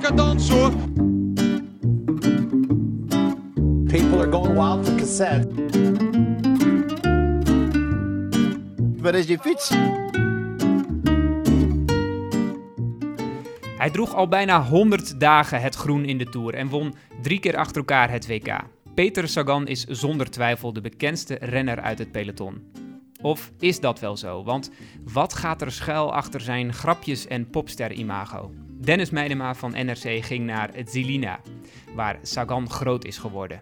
decadence hoor. People are going wild for cassette. Waar is die fiets? Hij droeg al bijna 100 dagen het groen in de Tour en won drie keer achter elkaar het WK. Peter Sagan is zonder twijfel de bekendste renner uit het peloton. Of is dat wel zo? Want wat gaat er schuil achter zijn grapjes en popster-imago? Dennis Meidema van NRC ging naar Zilina, waar Sagan groot is geworden.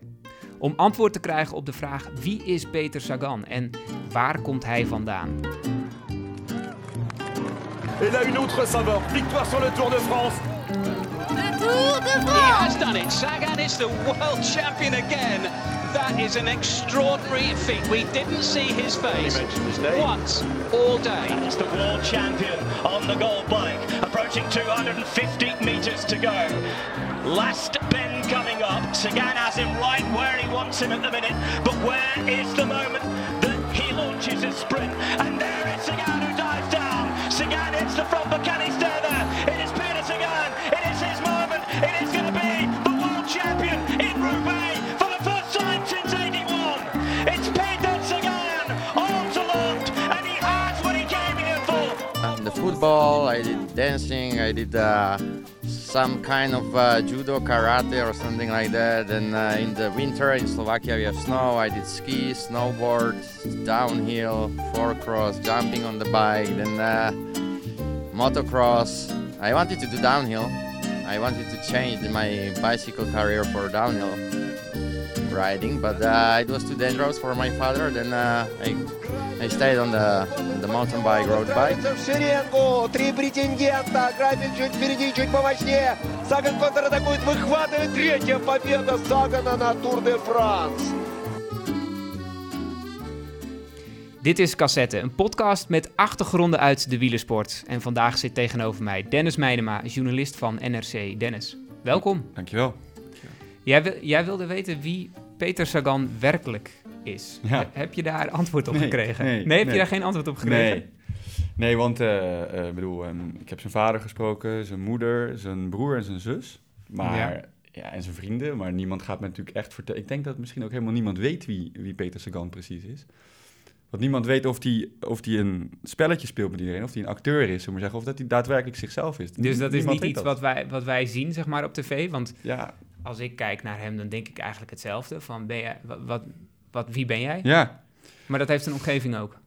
Om antwoord te krijgen op de vraag wie is Peter Sagan en waar komt hij vandaan? Et là, une autre saveur. Victoire sur le Tour de France. Le Tour de He has done it. Sagan is the world champion again. That is an extraordinary feat. We didn't see his face mentioned his name. once all day. It's the world champion on the gold bike, approaching 250 meters to go. Last bend coming up. Sagan has him right where he wants him at the minute, but where is the moment that he launches his sprint? And there is Sagan who dives down. Sagan hits the front, but can he stay there? Champion in Roubaix for the first time since 81. It's Peter Sagan, and he has what he came here for. the football, I did dancing, I did uh, some kind of uh, judo, karate, or something like that. And uh, in the winter in Slovakia, we have snow. I did ski, snowboard, downhill, four cross, jumping on the bike, then uh, motocross. I wanted to do downhill. I wanted to change my bicycle career for downhill riding, but uh, it was too dangerous for my father. Then uh, I, I stayed on the, the mountain bike, road bike. В шеренгу. Три претендента. График чуть впереди, чуть помощнее. Саган контратакует, выхватывает. Третья победа Сагана на Тур де France. Dit is Cassette, een podcast met achtergronden uit de wielersport. En vandaag zit tegenover mij Dennis Meidema, journalist van NRC. Dennis, welkom. Dankjewel. Jij, wil- jij wilde weten wie Peter Sagan werkelijk is. Ja. Heb je daar antwoord op Nee, gekregen? nee, heb je daar geen antwoord op gekregen? Nee. Nee, want ik bedoel, ehm, ik heb zijn vader gesproken, zijn moeder, zijn broer en zijn zus. Maar, Ja. ja. en zijn vrienden. Maar niemand gaat me natuurlijk echt vertellen. Ik denk dat misschien ook helemaal niemand weet wie, wie Peter Sagan precies is. Want niemand weet of hij of die een spelletje speelt met iedereen, of hij een acteur is, maar zeggen, of dat hij daadwerkelijk zichzelf is. Dus dat is niet iets dat. wat wij, wat wij zien zeg maar, op tv. Want Ja, als ik kijk naar hem, dan denk ik eigenlijk hetzelfde. Van, ben jij, wat, wat, wat, wie ben jij? ja. Maar dat heeft een omgeving ook.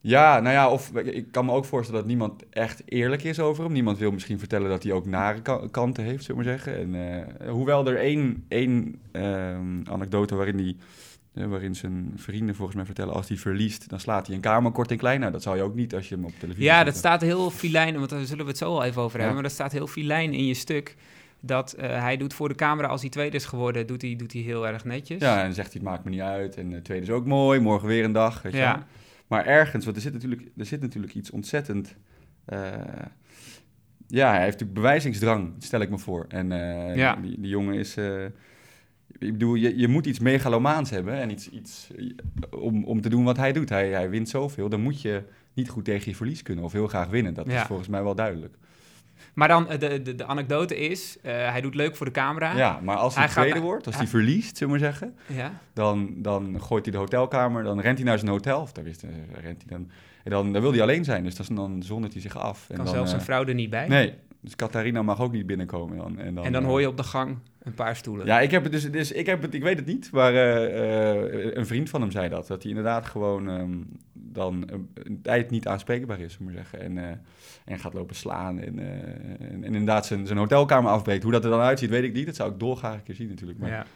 Ja, nou ja, of ik kan me ook voorstellen dat niemand echt eerlijk is over hem. Niemand wil misschien vertellen dat hij ook nare ka- kanten heeft, zullen we maar zeggen. En, eh, hoewel er één, één ehm, anekdote waarin, die, eh, waarin zijn vrienden volgens mij vertellen... als hij verliest, dan slaat hij een kamer kort en klein. Nou, dat zou je ook niet als je hem op televisie Ja, dat staat heel filijn, want daar zullen we het zo wel even over hebben. Ja. Maar dat staat heel filijn in je stuk. Dat eh, hij doet voor de camera, als hij tweede is geworden, doet hij, doet hij heel erg netjes. Ja, en dan zegt hij, het maakt me niet uit. En de tweede is ook mooi, morgen weer een dag. Weet je Ja. wel. Maar ergens, want er zit natuurlijk, er zit natuurlijk iets ontzettend... eh, ja, hij heeft natuurlijk bewijzingsdrang, stel ik me voor. En eh, Ja. die, die jongen is... ik bedoel, je, je moet iets megalomaans hebben en iets, iets eh, om, om te doen wat hij doet. Hij, hij wint zoveel, dan moet je niet goed tegen je verlies kunnen of heel graag winnen. Dat Ja. is volgens mij wel duidelijk. Maar dan, eh, de, de, de anekdote is, eh, hij doet leuk voor de camera. Ja, maar als hij, Hij gaat- tweede wordt, als hij- hij verliest, zullen we maar zeggen... Ja. Dan, dan gooit hij de hotelkamer, dan rent hij naar zijn hotel. Of daar wist, rent hij dan. En dan, dan wil hij alleen zijn, dus dat is- dan zondert hij zich af. En Kan dan, zelfs een vrouw er niet bij. Nee, dus Catharina mag ook niet binnenkomen. Dan, en, dan, en dan eh, hoor je op de gang een paar stoelen. Ja, ik heb het dus, dus ik, heb het, ik weet het niet, maar eh, eh, een vriend van hem zei dat. Dat hij inderdaad gewoon ehm, dan een, tijd niet aanspreekbaar is, we maar zeggen. En, en gaat lopen slaan en, en, en inderdaad zijn, zijn hotelkamer afbreekt. Hoe dat er dan uitziet, weet ik niet. Dat zou ik dolgraag een keer zien natuurlijk. Maar, Ja.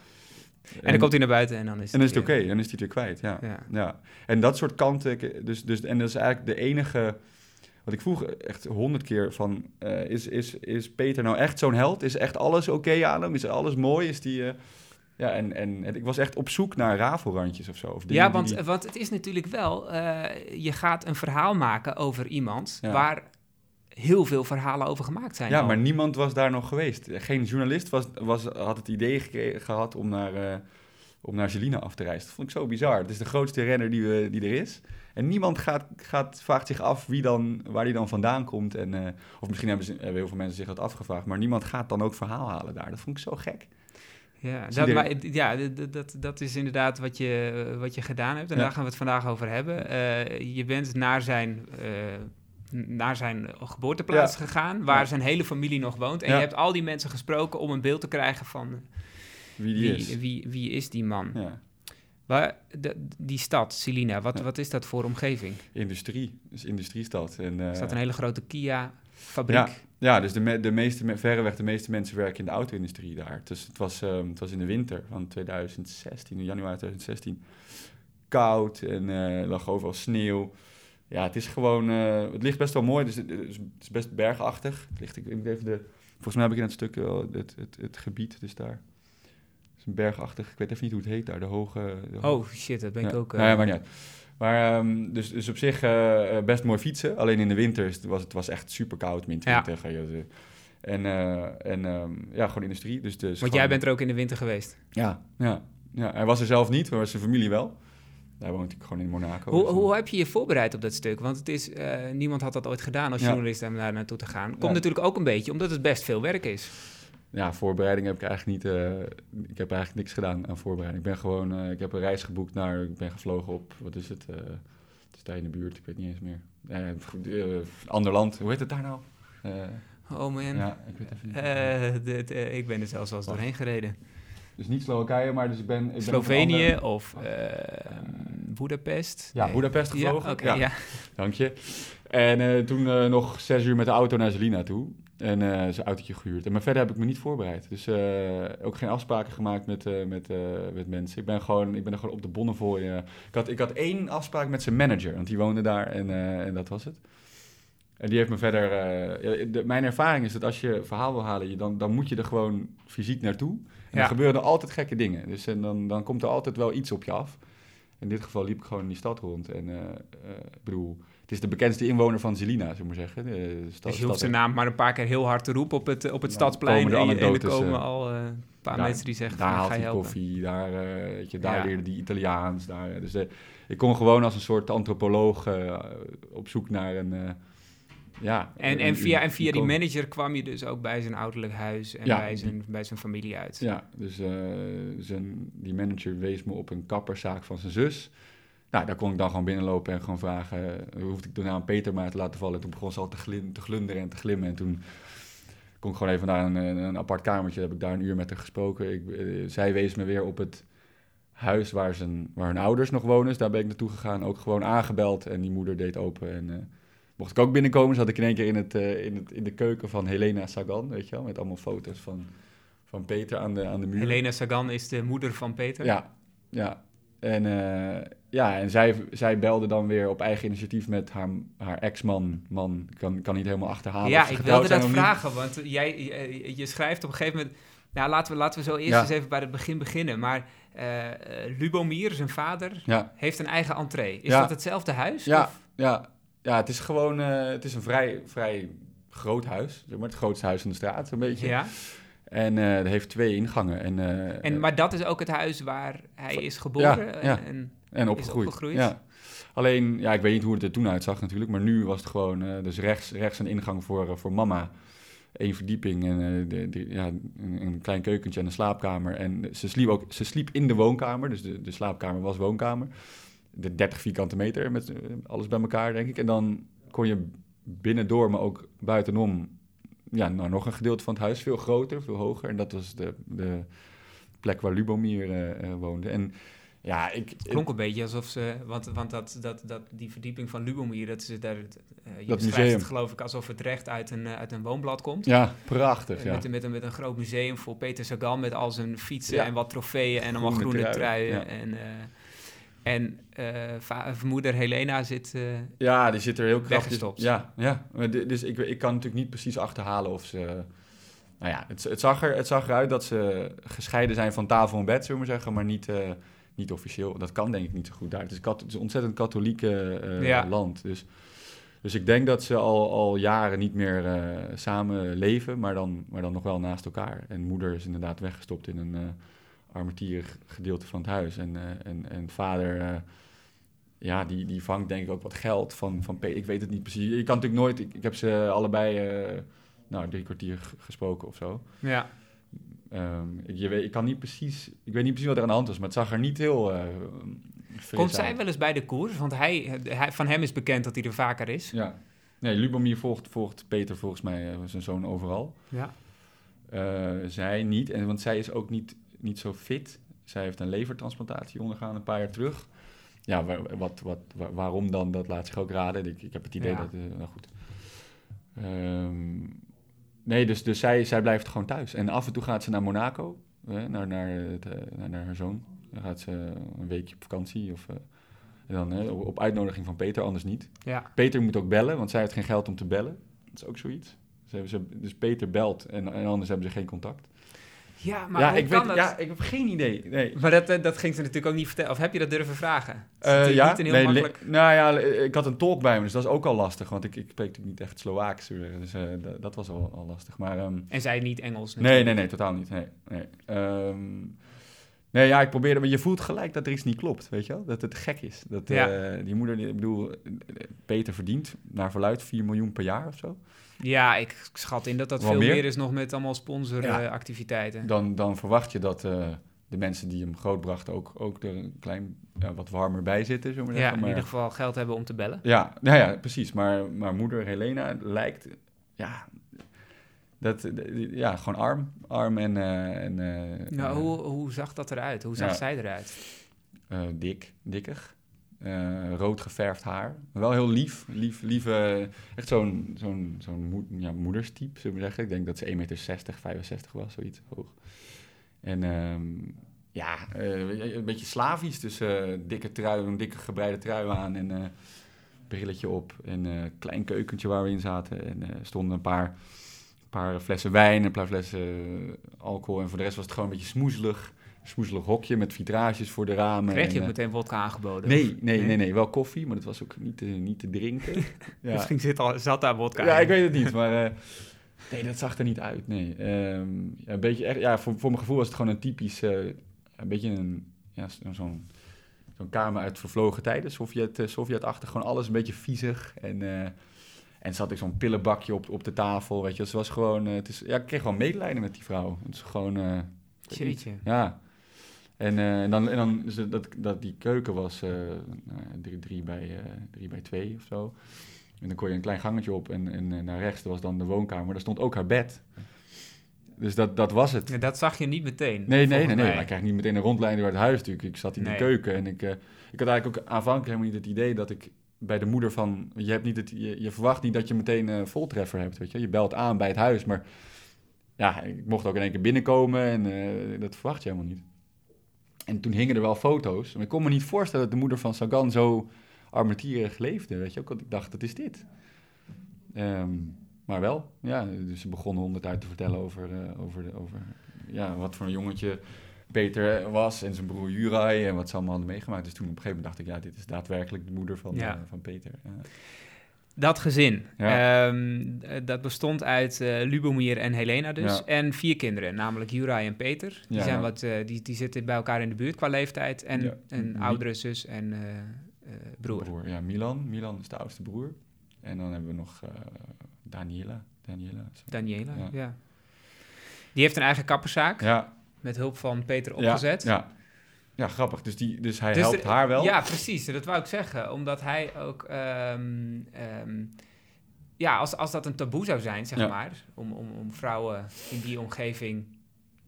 En dan komt hij naar buiten en dan is en dan is het oké, dan is hij het weer kwijt, ja. Ja. ja. En dat soort kanten, ik- dus, dus, en dat is eigenlijk de enige... Ik vroeg echt honderd keer van, eh, is, is, is Peter nou echt zo'n held? Is echt alles oké aan hem? Is alles mooi? Is die... eh, ja, en, en, en ik was echt op zoek naar rafelrandjes of zo. Of Ja, want, die- want het is natuurlijk wel, eh, je gaat een verhaal maken over iemand Ja. waar heel veel verhalen over gemaakt zijn. Ja, al. maar niemand was daar nog geweest. Geen journalist was, was, had het idee geke- gehad om naar, eh, om naar af te reizen. Dat vond ik zo bizar. Het is de grootste renner die, we, die er is. En niemand gaat, gaat, vraagt zich af wie dan, waar die dan vandaan komt. En, eh, of misschien hebben, ze, hebben heel veel mensen zich dat afgevraagd. Maar niemand gaat dan ook verhaal halen daar. Dat vond ik zo gek. Ja, dat, maar, ja dat, dat, is inderdaad wat je, wat je gedaan hebt. En Ja. daar gaan we het vandaag over hebben. Eh, je bent naar zijn, eh, naar zijn geboorteplaats Ja. gegaan, waar Ja. zijn hele familie nog woont. En je hebt al die mensen gesproken om een beeld te krijgen van Wie die wie, is. wie, wie is die man. Ja. Waar, de, die stad, Selina, wat, Ja. wat is dat voor omgeving? Industrie. Dus industriestad. En, eh, Er staat een hele grote Kia-fabriek. Ja, ja dus de, me- de meeste, me- verreweg de meeste mensen werken in de auto-industrie daar. Dus het was, ehm, het was in de winter van 2016, in januari 2016. Koud en eh, er lag overal sneeuw. Ja, het is gewoon, eh, het ligt best wel mooi, dus het, het is, best bergachtig. Het ligt, ik, even de, volgens mij heb ik in het stuk wel het, het, het gebied, dus daar. Is een bergachtig, ik weet even niet hoe het heet daar, de hoge... De hoge- Oh shit, dat ben ik ja. ook. eh, Nou ja, maar niet uit. Maar dus, dus op zich eh, eh, best mooi fietsen. Alleen in de winter is was het was echt super koud, min Ja. 20. eh, je- En, eh, en ehm, ja, gewoon industrie. Dus, dus Want gewoon- jij bent er ook in de winter geweest. Ja, ja, ja, hij was er zelf niet, maar zijn familie wel. Daar woont ik gewoon in Monaco. Hoe, dus, hoe heb je je voorbereid op dat stuk? Want het is, eh, niemand had dat ooit gedaan als Ja. journalist om daar naartoe te gaan. Komt Ja. natuurlijk ook een beetje omdat het best veel werk is. Ja, voorbereiding heb ik eigenlijk niet. eh, ik heb eigenlijk niks gedaan aan voorbereiding. Ik ben gewoon. eh, ik heb een reis geboekt naar. Ik ben gevlogen op. Wat is het? eh, het is daar in de buurt. Ik weet niet eens meer. Ander land. Hoe heet het daar nou? Oh man, ja, ik weet even niet. Ik ben er zelfs wel eens doorheen gereden. Dus niet Slowakije, maar dus ik ben. Ik Slovenië of eh Boedapest. Ja, Nee. Boedapest gevlogen. Ja, oké, Ja. ja. Dank je. En toen nog zes uur met de auto naar Zelina toe. En eh zijn autootje gehuurd. En maar verder heb ik me niet voorbereid. Dus eh, ook geen afspraken gemaakt met, eh, met, met mensen. Ik ben, gewoon, ik ben er gewoon op de Bonnefoy. ik, had, ik had één afspraak met zijn manager, want die woonde daar en, en dat was het. En die heeft me verder... ja, de- mijn ervaring is dat als je verhaal wil halen, je, dan, dan moet je er gewoon fysiek naartoe. En Ja. dan gebeuren er altijd gekke dingen. Dus en dan, dan komt er altijd wel iets op je af. In dit geval liep ik gewoon in die stad rond. En ik bedoel, het is de bekendste inwoner van Zelina, zullen we maar zeggen. De, de stad, Dus je hoeft zijn naam maar een paar keer heel hard te roepen op het, op het stadsplein. komen En, er komen eh, al eh, een paar daar- mensen die zeggen Daar haalt ga je hij helpen. koffie, daar, eh, weet je, daar Ja. die Italiaans. Daar, eh, dus eh, ik kon gewoon als een soort antropoloog eh, op zoek naar een... eh, ja, En, een- en, via, en via die manager kwam je dus ook bij zijn ouderlijk huis en Ja, bij, die- zijn, bij zijn familie uit. Ja, dus eh, zijn, die manager wees me op een kapperszaak van zijn zus. Nou, daar kon ik dan gewoon binnenlopen en gewoon vragen... eh, hoefde ik daarna aan Peter maar te laten vallen. En toen begon ze al te, glin, te glunderen en te glimmen. En toen kon ik gewoon even naar een, een, een apart kamertje. heb ik daar een uur met haar gesproken. Ik, eh, zij wees me weer op het huis waar, zijn, waar hun ouders nog wonen. Dus daar ben ik naartoe gegaan. Ook gewoon aangebeld en die moeder deed open. En eh, mocht ik ook binnenkomen, zat ik in één keer in, het, eh, in, het, in de keuken van Helena Sagan. Weet je wel, met allemaal foto's van, van Peter aan de, aan de muur. Helena Sagan is de moeder van Peter. Ja, ja. En, eh, ja, en zij, zij belde dan weer op eigen initiatief met haar, haar ex-man. Man, kan, kan niet helemaal achterhalen. Ja, ik wilde dat niet. vragen, want jij, je, je schrijft op een gegeven moment... Nou, laten we, laten we zo eerst Ja. eens even bij het begin beginnen. Maar eh, eh, Lubomir, zijn vader, Ja, heeft een eigen entree. Is Ja. dat hetzelfde huis? ja, Of- ja, ja, het is gewoon eh, het is een vrij, vrij groot huis. Zeg maar, het grootste huis van de straat, zo'n beetje. ja. En eh het heeft twee ingangen. En, eh, En, maar dat is ook het huis waar hij is geboren? En- ja. En, opgegroeid. opgegroeid. Ja. Alleen, ja, ik weet niet hoe het er toen uitzag natuurlijk, maar nu was het gewoon, eh, dus rechts, rechts een ingang voor, eh, voor mama, één verdieping en eh, de, de- ja, een, klein keukentje en een slaapkamer. En ze sliep ook, ze sliep in de woonkamer, dus de, de slaapkamer was woonkamer. De 30 vierkante meter met alles bij elkaar, denk ik. En dan kon je binnendoor, maar ook buitenom, ja, nou, nog een gedeelte van het huis, veel groter, veel hoger. En dat was de, de plek waar Lubomir woonde. En ja, ik... Het klonk een beetje alsof ze... Want, want dat, dat, dat, die verdieping van Lubomir, dat is daar... eh, je Dat beschrijft museum. het geloof ik alsof het recht uit een, eh, uit een woonblad komt. Ja, prachtig, Eh, ja. Met, een- met, een, met een groot museum voor Peter Sagan met al zijn fietsen Ja. en wat trofeeën en allemaal Groene groene truien, truien. ja. En, en moeder Helena zit... Ja, die zit er heel krachtig. Ja, ja. Dus ik, ik kan natuurlijk niet precies achterhalen of ze... Nou ja, het, het, zag er, het zag eruit dat ze gescheiden zijn van tafel en bed, zullen we maar zeggen, maar niet, niet officieel. Dat kan denk ik niet zo goed daar. Het is, kat- het is een ontzettend katholieke eh, Ja. land. Dus, dus ik denk dat ze al, al jaren niet meer eh, samen leven, maar dan, maar dan nog wel naast elkaar. En moeder is inderdaad weggestopt in een eh, armetierig gedeelte van het huis. En, en, en vader, ja, die, die vangt denk ik ook wat geld van, van Peter. Ik weet het niet precies. Je kan natuurlijk nooit... Ik, ik heb ze allebei, nou, drie kwartier gesproken of zo. Ja. Ehm, ik, je weet, ik kan niet precies... Ik weet niet precies wat er aan de hand was, maar het zag er niet heel... fris Komt zij uit. wel eens bij de koers? Want hij, hij, van hem is bekend dat hij er vaker is. Ja. Nee, Lubomir volgt, volgt Peter volgens mij, eh, zijn zoon, overal. Ja. Eh, zij niet, en, want zij is ook niet, niet zo fit. Zij heeft een levertransplantatie ondergaan een paar jaar terug. Ja, wa- wat, wat, wa- waarom dan, dat laat zich ook raden. Ik, ik heb het idee Ja. dat... nou goed. Ehm, nee, dus, dus zij, zij blijft gewoon thuis. En af en toe gaat ze naar Monaco, eh, naar, naar, het, eh, naar, naar haar zoon. Dan gaat ze een weekje op vakantie. Of, eh, en dan eh, op uitnodiging van Peter, anders niet. Ja. Peter moet ook bellen, want zij heeft geen geld om te bellen. Dat is ook zoiets. Ze, dus Peter belt en, en anders hebben ze geen contact. Ja, maar ja, hoe ik kan weet, dat? ja, ik heb geen idee. Nee. Maar dat, eh, dat ging ze natuurlijk ook niet vertellen. Of heb je dat durven vragen? Eh, natuurlijk ja, niet een heel nee, makkelijk... nou ja, le- ik had een tolk bij me, dus dat is ook al lastig. Want ik, ik spreek natuurlijk niet echt Slovaaks. Dus eh, dat, dat was al, al lastig. Maar ehm, En zij niet Engels nee, natuurlijk. nee, nee, totaal niet. Nee, nee. Ehm, nee, ja, ik probeerde, maar je voelt gelijk dat er iets niet klopt, weet je wel? Dat het gek is. Dat Ja. eh, die moeder, ik bedoel, Peter verdient naar verluid 4 miljoen per jaar of zo. Ja, ik schat in dat dat veel meer? meer? is nog met allemaal Ja. sponsoractiviteiten. dan, dan verwacht je dat eh, de mensen die hem grootbrachten ook, ook er een klein ja, wat warmer bij zitten, we maar ja, zeggen. in Maar, ieder geval geld hebben om te bellen. ja, nou ja, precies. Maar, maar moeder Helena lijkt, ja, dat, ja gewoon arm. Arm en, eh, en eh, Nou, eh, hoe, hoe zag dat eruit? Hoe zag Ja. zij eruit? dik, dikkig. Eh, rood geverfd haar. Wel heel lief. lief lieve, echt zo'n zo'n zo'n ja, moederstype, zullen we zeggen. Ik denk dat ze 1,60 meter, 65 was, zoiets hoog. En ehm, ja, een beetje slavisch. Dus dikke trui, een dikke gebreide trui aan en brilletje op. En eh klein keukentje waar we in zaten. En stonden een paar, paar flessen wijn, een paar flessen eh, alcohol. En voor de rest was het gewoon een beetje smoezelig. Smoezelig hokje met vitrages voor de ramen. Kreeg je en, ook eh, meteen wodka aangeboden? Nee, nee, Nee? nee, nee, wel koffie, maar dat was ook niet te, niet te drinken. ja. Misschien zit, al, zat daar wodka ja, in. ik weet het niet, maar eh, nee, dat zag er niet uit. Nee, Ehm, ja, een beetje echt, ja, voor, voor mijn gevoel was het gewoon een typisch, eh, een beetje een, ja, zo- zo'n zo'n kamer uit vervlogen tijden, Sovjet, eh, Sovjetachtig, gewoon alles een beetje viezig en eh, en zat ik zo'n pillenbakje op, op de tafel, weet je. Ze was gewoon, eh, het is, ja, ik kreeg gewoon medelijden met die vrouw. Het is gewoon, eh. Jeetje. Ja. En, eh, en dan, en dan dus dat, dat die keuken was ja, drie, bij, drie bij twee of zo. En dan kon je een klein gangetje op en, en naar rechts dat was dan de woonkamer. Daar stond ook haar bed. Dus dat, dat was het. Ja, dat zag je niet meteen. Nee, nee, nee. Maar ik krijg niet meteen een rondleiding door het huis natuurlijk. Ik zat in Nee. de keuken en ik, ik had eigenlijk ook aanvankelijk helemaal niet het idee dat ik bij de moeder van... Je, hebt niet het, je, je verwacht niet dat je meteen een voltreffer hebt, weet je. Je belt aan bij het huis, maar ja, ik mocht ook in één keer binnenkomen en eh, dat verwacht je helemaal niet. En toen hingen er wel foto's. Maar ik kon me niet voorstellen dat de moeder van Sagan zo armetierig leefde, weet je ook. Want ik dacht, dat is dit. Ehm, maar wel, ja. Dus ze begon honderd uit te vertellen over, eh, over, de, over ja, wat voor een jongetje Peter was en zijn broer Juraj en wat ze allemaal hadden meegemaakt. Dus toen op een gegeven moment dacht ik, ja, dit is daadwerkelijk de moeder van, Ja. eh, van Peter. Ja. Dat gezin, Ja. ehm, eh, dat bestond uit eh, Lubomir en Helena dus. En vier kinderen, namelijk Juraj en Peter. Die, zijn wat, die, die zitten bij elkaar in de buurt qua leeftijd. En een Mi- oudere zus en eh, broer. Ja, Milan. Milan is de oudste broer. En dan hebben we nog Daniela. Daniela. Daniela, ja. Ja. Die heeft een eigen kapperszaak Ja, met hulp van Peter opgezet. Ja, ja, grappig. Dus, die, dus hij Dus helpt er- haar wel. Ja, precies. Dat wou ik zeggen. Omdat hij ook... ehm, ehm, ja, als, als dat een taboe zou zijn, zeg Ja. maar... Om, om, om vrouwen in die omgeving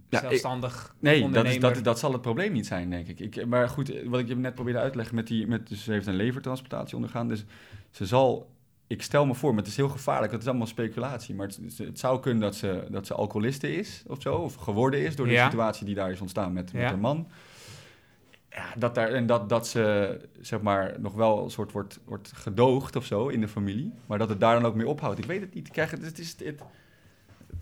Ja, ik- zelfstandig Nee, dat, is, dat, dat zal het probleem niet zijn, denk ik. ik. Maar goed, eh, wat ik je net probeerde uit te leggen, met die, met, dus ze heeft een levertransplantatie ondergaan. Dus ze zal, ik stel me voor, maar het is heel gevaarlijk, het is allemaal speculatie. Maar het, het zou kunnen dat ze, dat ze alcoholiste is of zo, of geworden is door de Ja. situatie die daar is ontstaan met, met Ja. haar man. Ja, dat daar, en dat, dat ze, zeg maar, nog wel een soort wordt, wordt gedoogd of zo in de familie. Maar dat het daar dan ook mee ophoudt. Ik weet het niet. Krijg het, het, is, het,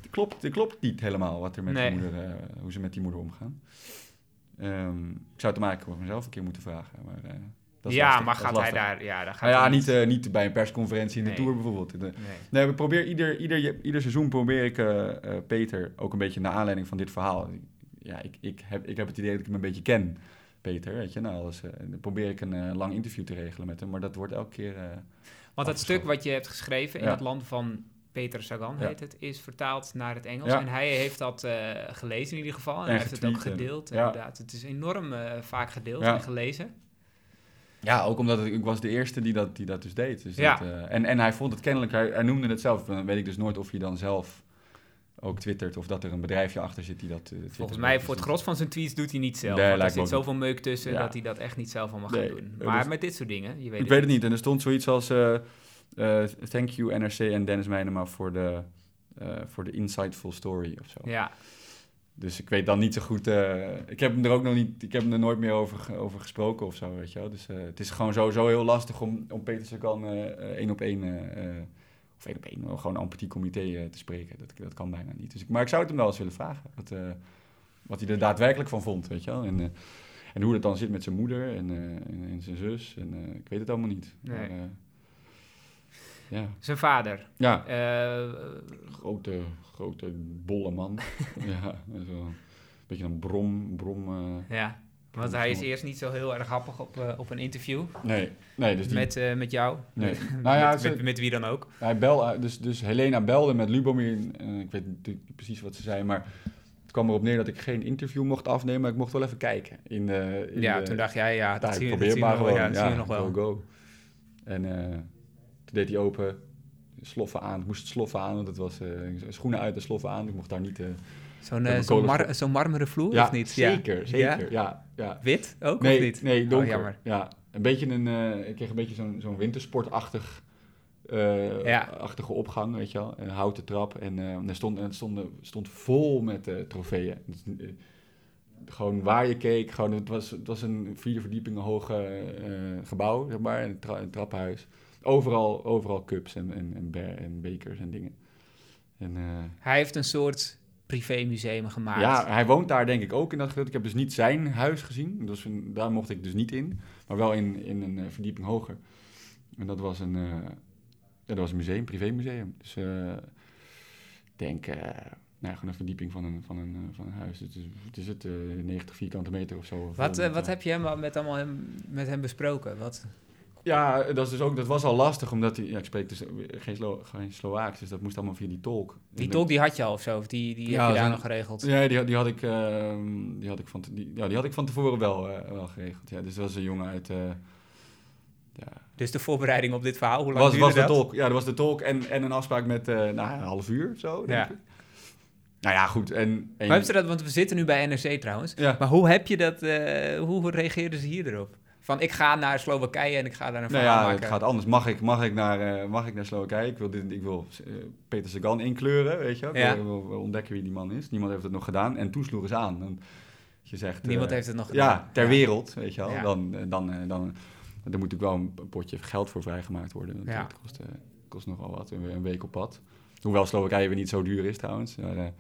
het klopt, het klopt niet helemaal wat er met Nee. die moeder, eh, hoe ze met die moeder omgaan. Ehm, ik zou het maken voor mezelf een keer moeten vragen. Maar, is ja, lastig, maar gaat hij daar... Ja, daar gaat Nou ja, hij niet, eh, niet bij een persconferentie in de Nee. Tour bijvoorbeeld. Nee. Nee, we proberen ieder, ieder, ieder seizoen probeer ik eh, eh, Peter ook een beetje naar aanleiding van dit verhaal. ja, ik, ik, heb, ik heb het idee dat ik hem een beetje ken, Peter. Weet je, nou, dan probeer ik een lang interview te regelen met hem, maar dat wordt elke keer. Want dat stuk wat je hebt geschreven in Ja. het land van Peter Sagan, Ja. heet het, is vertaald naar het Engels. Ja. En hij heeft dat gelezen in ieder geval. En, En hij heeft het ook en- gedeeld. ja. Inderdaad. Het is enorm vaak gedeeld en gelezen. Ja, ook omdat ik, ik was de eerste die dat, die dat dus deed. Dus Ja. dat, eh, en, en hij vond het kennelijk, hij, hij noemde het zelf. Dan weet ik dus nooit of hij dan zelf ook twittert of dat er een bedrijfje achter zit die dat. twittert. Volgens mij, voor het gros van zijn tweets doet hij niet zelf. Nee, er zit zoveel meuk tussen Ja. dat hij dat echt niet zelf allemaal Nee, gaat doen. Maar dus- met dit soort dingen, je weet Ik weet het niet. En er stond zoiets als... eh, thank you NRC en Dennis Meijnema voor de, voor de insightful story of zo. Ja, Dus ik weet dan niet zo goed... eh, ik heb hem er ook nog niet... Ik heb hem er nooit meer over, over gesproken of zo, weet je wel. Dus eh, het is gewoon sowieso heel lastig om, om Peter Sagan eh, één op één... of één op één, gewoon een petit comité eh, te spreken. Dat, dat kan bijna niet. Dus ik, maar ik zou het hem wel eens willen vragen. Wat, wat hij er daadwerkelijk van vond, weet je wel. En, en hoe het dan zit met zijn moeder en, en, en zijn zus. En ik weet het allemaal niet. Nee. Maar, ja, zijn vader. ja. Eh, grote, grote bolle man. ja, zo een beetje een brom, brom. eh, ja, want hij is eerst niet zo heel erg happig op, eh, op een interview nee, nee, dus die, met, met jou. nee. nou ja, met, ze- met, met wie dan ook. hij bel, dus, dus Helena belde met Lubomir. ik weet niet precies wat ze zei, maar het kwam erop neer dat ik geen interview mocht afnemen, maar ik mocht wel even kijken. In de, in Ja, de- toen dacht jij, ja, dat ik zie je, dat probeer maar nog, gewoon. ja, dat zie je nog wel. Go, go. En toen deed hij open, sloffen aan. Ik moest sloffen aan, want het was eh, schoenen uit en sloffen aan. Ik mocht daar niet... eh, Zo'n eh, zo'n mar zo'n marmeren vloer, ja, of niet? zeker, Ja? zeker. Ja, ja. Wit ook, Nee, of niet? nee, donker. Oh, jammer. Ja, een beetje een, ik kreeg een beetje zo'n zo'n wintersportachtig, achtige opgang, weet je wel. Een houten trap en er stond, en stond, stond vol met trofeeën. Dus, gewoon waar je keek, gewoon, het, was, het was een vierde verdiepingen hoog eh, gebouw, zeg maar, een, tra- een trappenhuis. Overal, overal cups en, en, en, en bekers en dingen. En, eh, Hij heeft een soort privémuseum gemaakt. ja, hij woont daar denk ik ook in dat gedeelte. Ik heb dus niet zijn huis gezien. Dus daar mocht ik dus niet in. Maar wel in, in een eh, verdieping hoger. En dat was een, ja, dat was een museum, privémuseum. Dus ik denk, nou, ja, gewoon een verdieping van een, van een, van een huis. Het is, het is het, eh, 90 vierkante meter of zo. Wat, wat heb je hem, met, allemaal hem, met hem besproken? Wat? Ja, dat, is dus ook, dat was al lastig, omdat hij, ja, ik spreek dus geen, Slo, geen Slovaaks, dus dat moest allemaal via die tolk. Die tolk die had je al of zo? Of die, die Ja, heb je daar nog geregeld? Ja, die, die, had ik, ehm, die, had ik van, te- die, ja, die had ik van tevoren wel, eh, wel geregeld. Ja, dus dat was een jongen uit... eh, ja, Dus de voorbereiding op dit verhaal, hoe lang was, was de dat? tolk. Ja, dat was de tolk en, en een afspraak met eh, nou, een half uur zo, denk Ja. ik. Nou ja, goed. En, en, Maar dat, want we zitten nu bij NRC trouwens. Ja. Maar hoe heb je dat, hoe reageerden ze hier erop? Van ik ga naar Slowakije en ik ga daar een nou verhaal ja, maken. het gaat anders. Mag ik, mag ik, naar, eh, mag ik naar Slowakije? Ik wil, dit, ik wil eh, Peter Sagan inkleuren, weet je wel. Ik Ja. wil, ontdekken wie die man is. Niemand heeft het nog gedaan. En toen sloegen ze aan. Dan, je zegt, Niemand eh, heeft het nog gedaan. Ja, ter Ja. wereld, weet je wel. Ja. Dan, dan, dan, er moet natuurlijk wel een potje geld voor vrijgemaakt worden. Want Ja. Kost, kost nogal wat, een, een week op pad. Hoewel Slowakije weer niet zo duur is trouwens. Maar,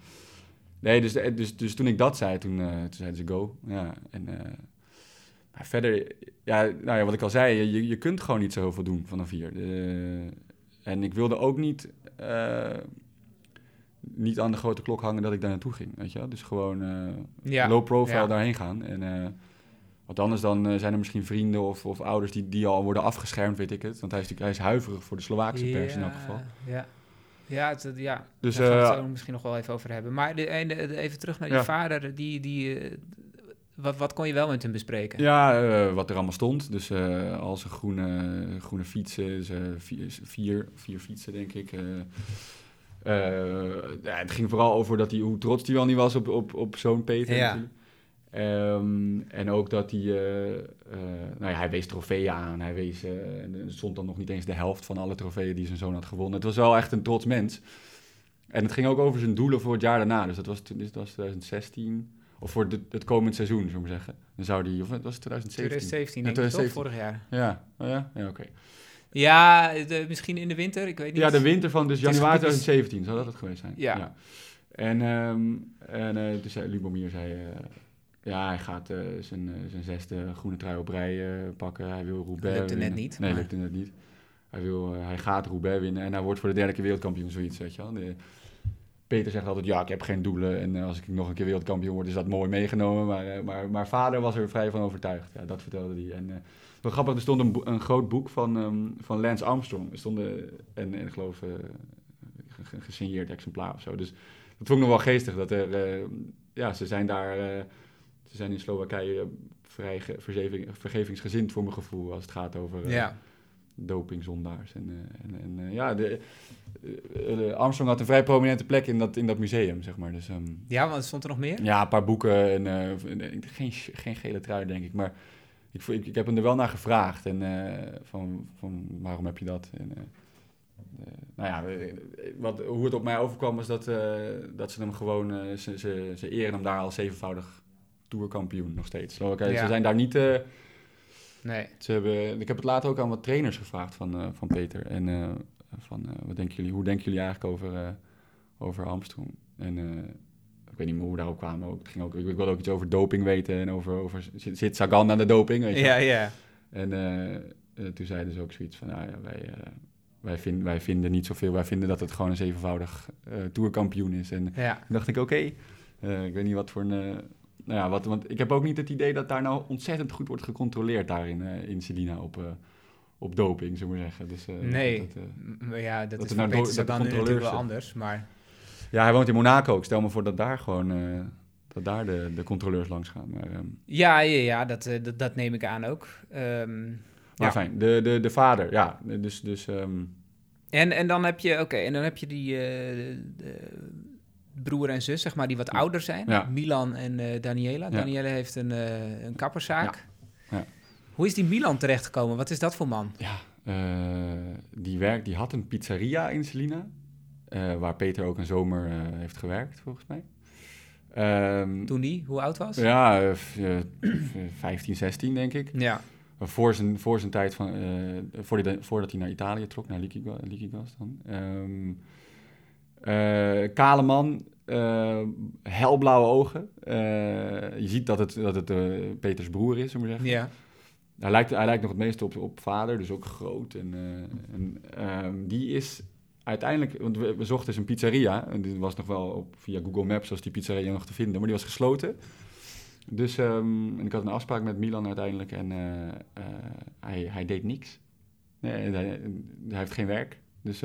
nee, dus, dus, dus toen ik dat zei, toen, toen zeiden ze go. Ja, en, maar verder, ja, nou ja, wat ik al zei, je, je kunt gewoon niet zo heel veel doen vanaf hier. En ik wilde ook niet, eh, niet aan de grote klok hangen dat ik daar naartoe ging, weet je. Dus gewoon eh, Ja, low profile ja. daarheen gaan. En, eh, want anders dan zijn er misschien vrienden of, of ouders die, die al worden afgeschermd, weet ik het. Want hij is, hij is huiverig voor de Slovaakse pers in elk geval. Ja, ja, het, ja. Dus, daar gaan we het misschien nog wel even over hebben. Maar de, en de- de- even terug naar Ja. vader. Die, die, wat, wat kon je wel met hem bespreken? Ja, eh, wat er allemaal stond. Dus eh al zijn groene, groene fietsen, vier, vier, vier fietsen denk ik. eh. Eh, ja, het ging vooral over dat hij, hoe trots hij wel niet was op, op, op zo'n Peter. Ja. Ehm, en ook dat hij, eh, eh, nou ja, hij wees trofeeën aan. Hij wees, en er stond dan nog niet eens de helft van alle trofeeën die zijn zoon had gewonnen. Het was wel echt een trots mens. En het ging ook over zijn doelen voor het jaar daarna. Dus dat was, toen- dit was 2016, of voor de- het komend seizoen, zullen we maar zeggen. Dan zou die, of het was 2017? 2017 Ja, denk ik toch, 2017. vorig jaar. Ja, oh ja? Ja, oké. Ja, de, misschien in de winter, ik weet niet. Ja, de winter van dus januari goed, dus- 2017, zou dat het geweest zijn? Ja. En, ehm en dus zei Lubomir zei, eh, ja, hij gaat eh, zijn, zijn zesde groene trui op rij pakken. Hij wil Roubaix Lukte net niet, Nee, maar- lukte net niet. Hij, wil, hij gaat Roubaix winnen en hij wordt voor de derde keer wereldkampioen, zoiets, weet je wel. De- Peter zegt altijd, ja, ik heb geen doelen. En eh, als ik nog een keer wereldkampioen word, is dat mooi meegenomen. Maar, eh, maar, maar vader was er vrij van overtuigd. Ja, dat vertelde hij. En eh, wel grappig, er stond een, een groot boek van, ehm, van Lance Armstrong. Er stond eh, en, en ik geloof ge- ge- gesigneerd exemplaar of zo. Dus dat vond ik nog wel geestig. Dat er, ja, ze zijn daar, ze zijn in Slowakije vrij vergevingsgezind voor mijn gevoel. Als het gaat over Ja. dopingzondaars. En, en, en ja, de, Armstrong had een vrij prominente plek in dat, in dat museum, zeg maar. Dus, ehm, Ja, want stond er nog meer? ja, een paar boeken en eh, geen, geen gele trui, denk ik. Maar ik, ik, ik heb hem er wel naar gevraagd. En eh, van, van waarom heb je dat? En, eh, eh, nou ja, eh, wat, hoe het op mij overkwam was dat, eh, dat ze hem gewoon... eh, ze, ze, ze eren hem daar als zevenvoudig tourkampioen nog steeds. Ja. Ze zijn daar niet... eh, Nee. ze hebben, ik heb het later ook aan wat trainers gevraagd van, eh, van Peter. En eh, van, eh, wat denken jullie, hoe denken jullie eigenlijk over, eh, over Armstrong? En eh, ik weet niet meer hoe we daarop kwamen. Ook, het ging ook, ik wilde ook iets over doping weten en over, over zit, zit Sagan aan de doping? Weet je? Ja, ja. En toen zeiden ze ook zoiets van, nou ja, wij, wij, vind, wij vinden niet zoveel. Wij vinden dat het gewoon een zevenvoudig eh tourkampioen is. En Ja. toen dacht ik, oké, ik weet niet wat voor een... nou ja, wat, want ik heb ook niet het idee dat daar nou ontzettend goed wordt gecontroleerd daar in, in Selina op, op doping, zullen we zeggen. Dus, eh, Nee. dat, eh, ja, dat, dat is nou nu natuurlijk wel anders. Maar ja, hij woont in Monaco. Ik stel me voor dat daar gewoon eh, dat daar de, de controleurs langs gaan. Maar, ehm, ja, ja, ja dat, dat, dat neem ik aan ook. Ehm, maar Ja. fijn, de, de, de vader, ja. Dus, dus ehm, en, en dan heb je, oké, en dan heb je die de broer en zus, zeg maar, die wat ouder zijn. Ja. Milan en Daniela. Daniela heeft een, een kapperszaak. Ja. Hoe is die Milan terechtgekomen? Wat is dat voor man? ja, eh, die, werkt, die had een pizzeria in Selina. eh, waar Peter ook een zomer eh, heeft gewerkt, volgens mij. Ehm, Toen die, hoe oud was? Ja, eh, f- eh, 15, 16 denk ik. Ja. Maar Voor zijn, voor zijn tijd, van, voor die- voordat hij naar Italië trok, naar Liquigas dan. Ehm, eh, kale man, eh, helblauwe ogen. Je ziet dat het, dat het Peters broer is, zullen we zeggen. Ja. Hij lijkt, hij lijkt nog het meeste op, op vader, dus ook groot. En, eh, en ehm, die is uiteindelijk, want we, we zochten zijn pizzeria. En dit was nog wel op, via Google Maps was die pizzeria nog te vinden, maar die was gesloten. Dus ehm, en ik had een afspraak met Milan uiteindelijk en eh, eh, hij, hij deed niks. Nee, hij, hij heeft geen werk. Dus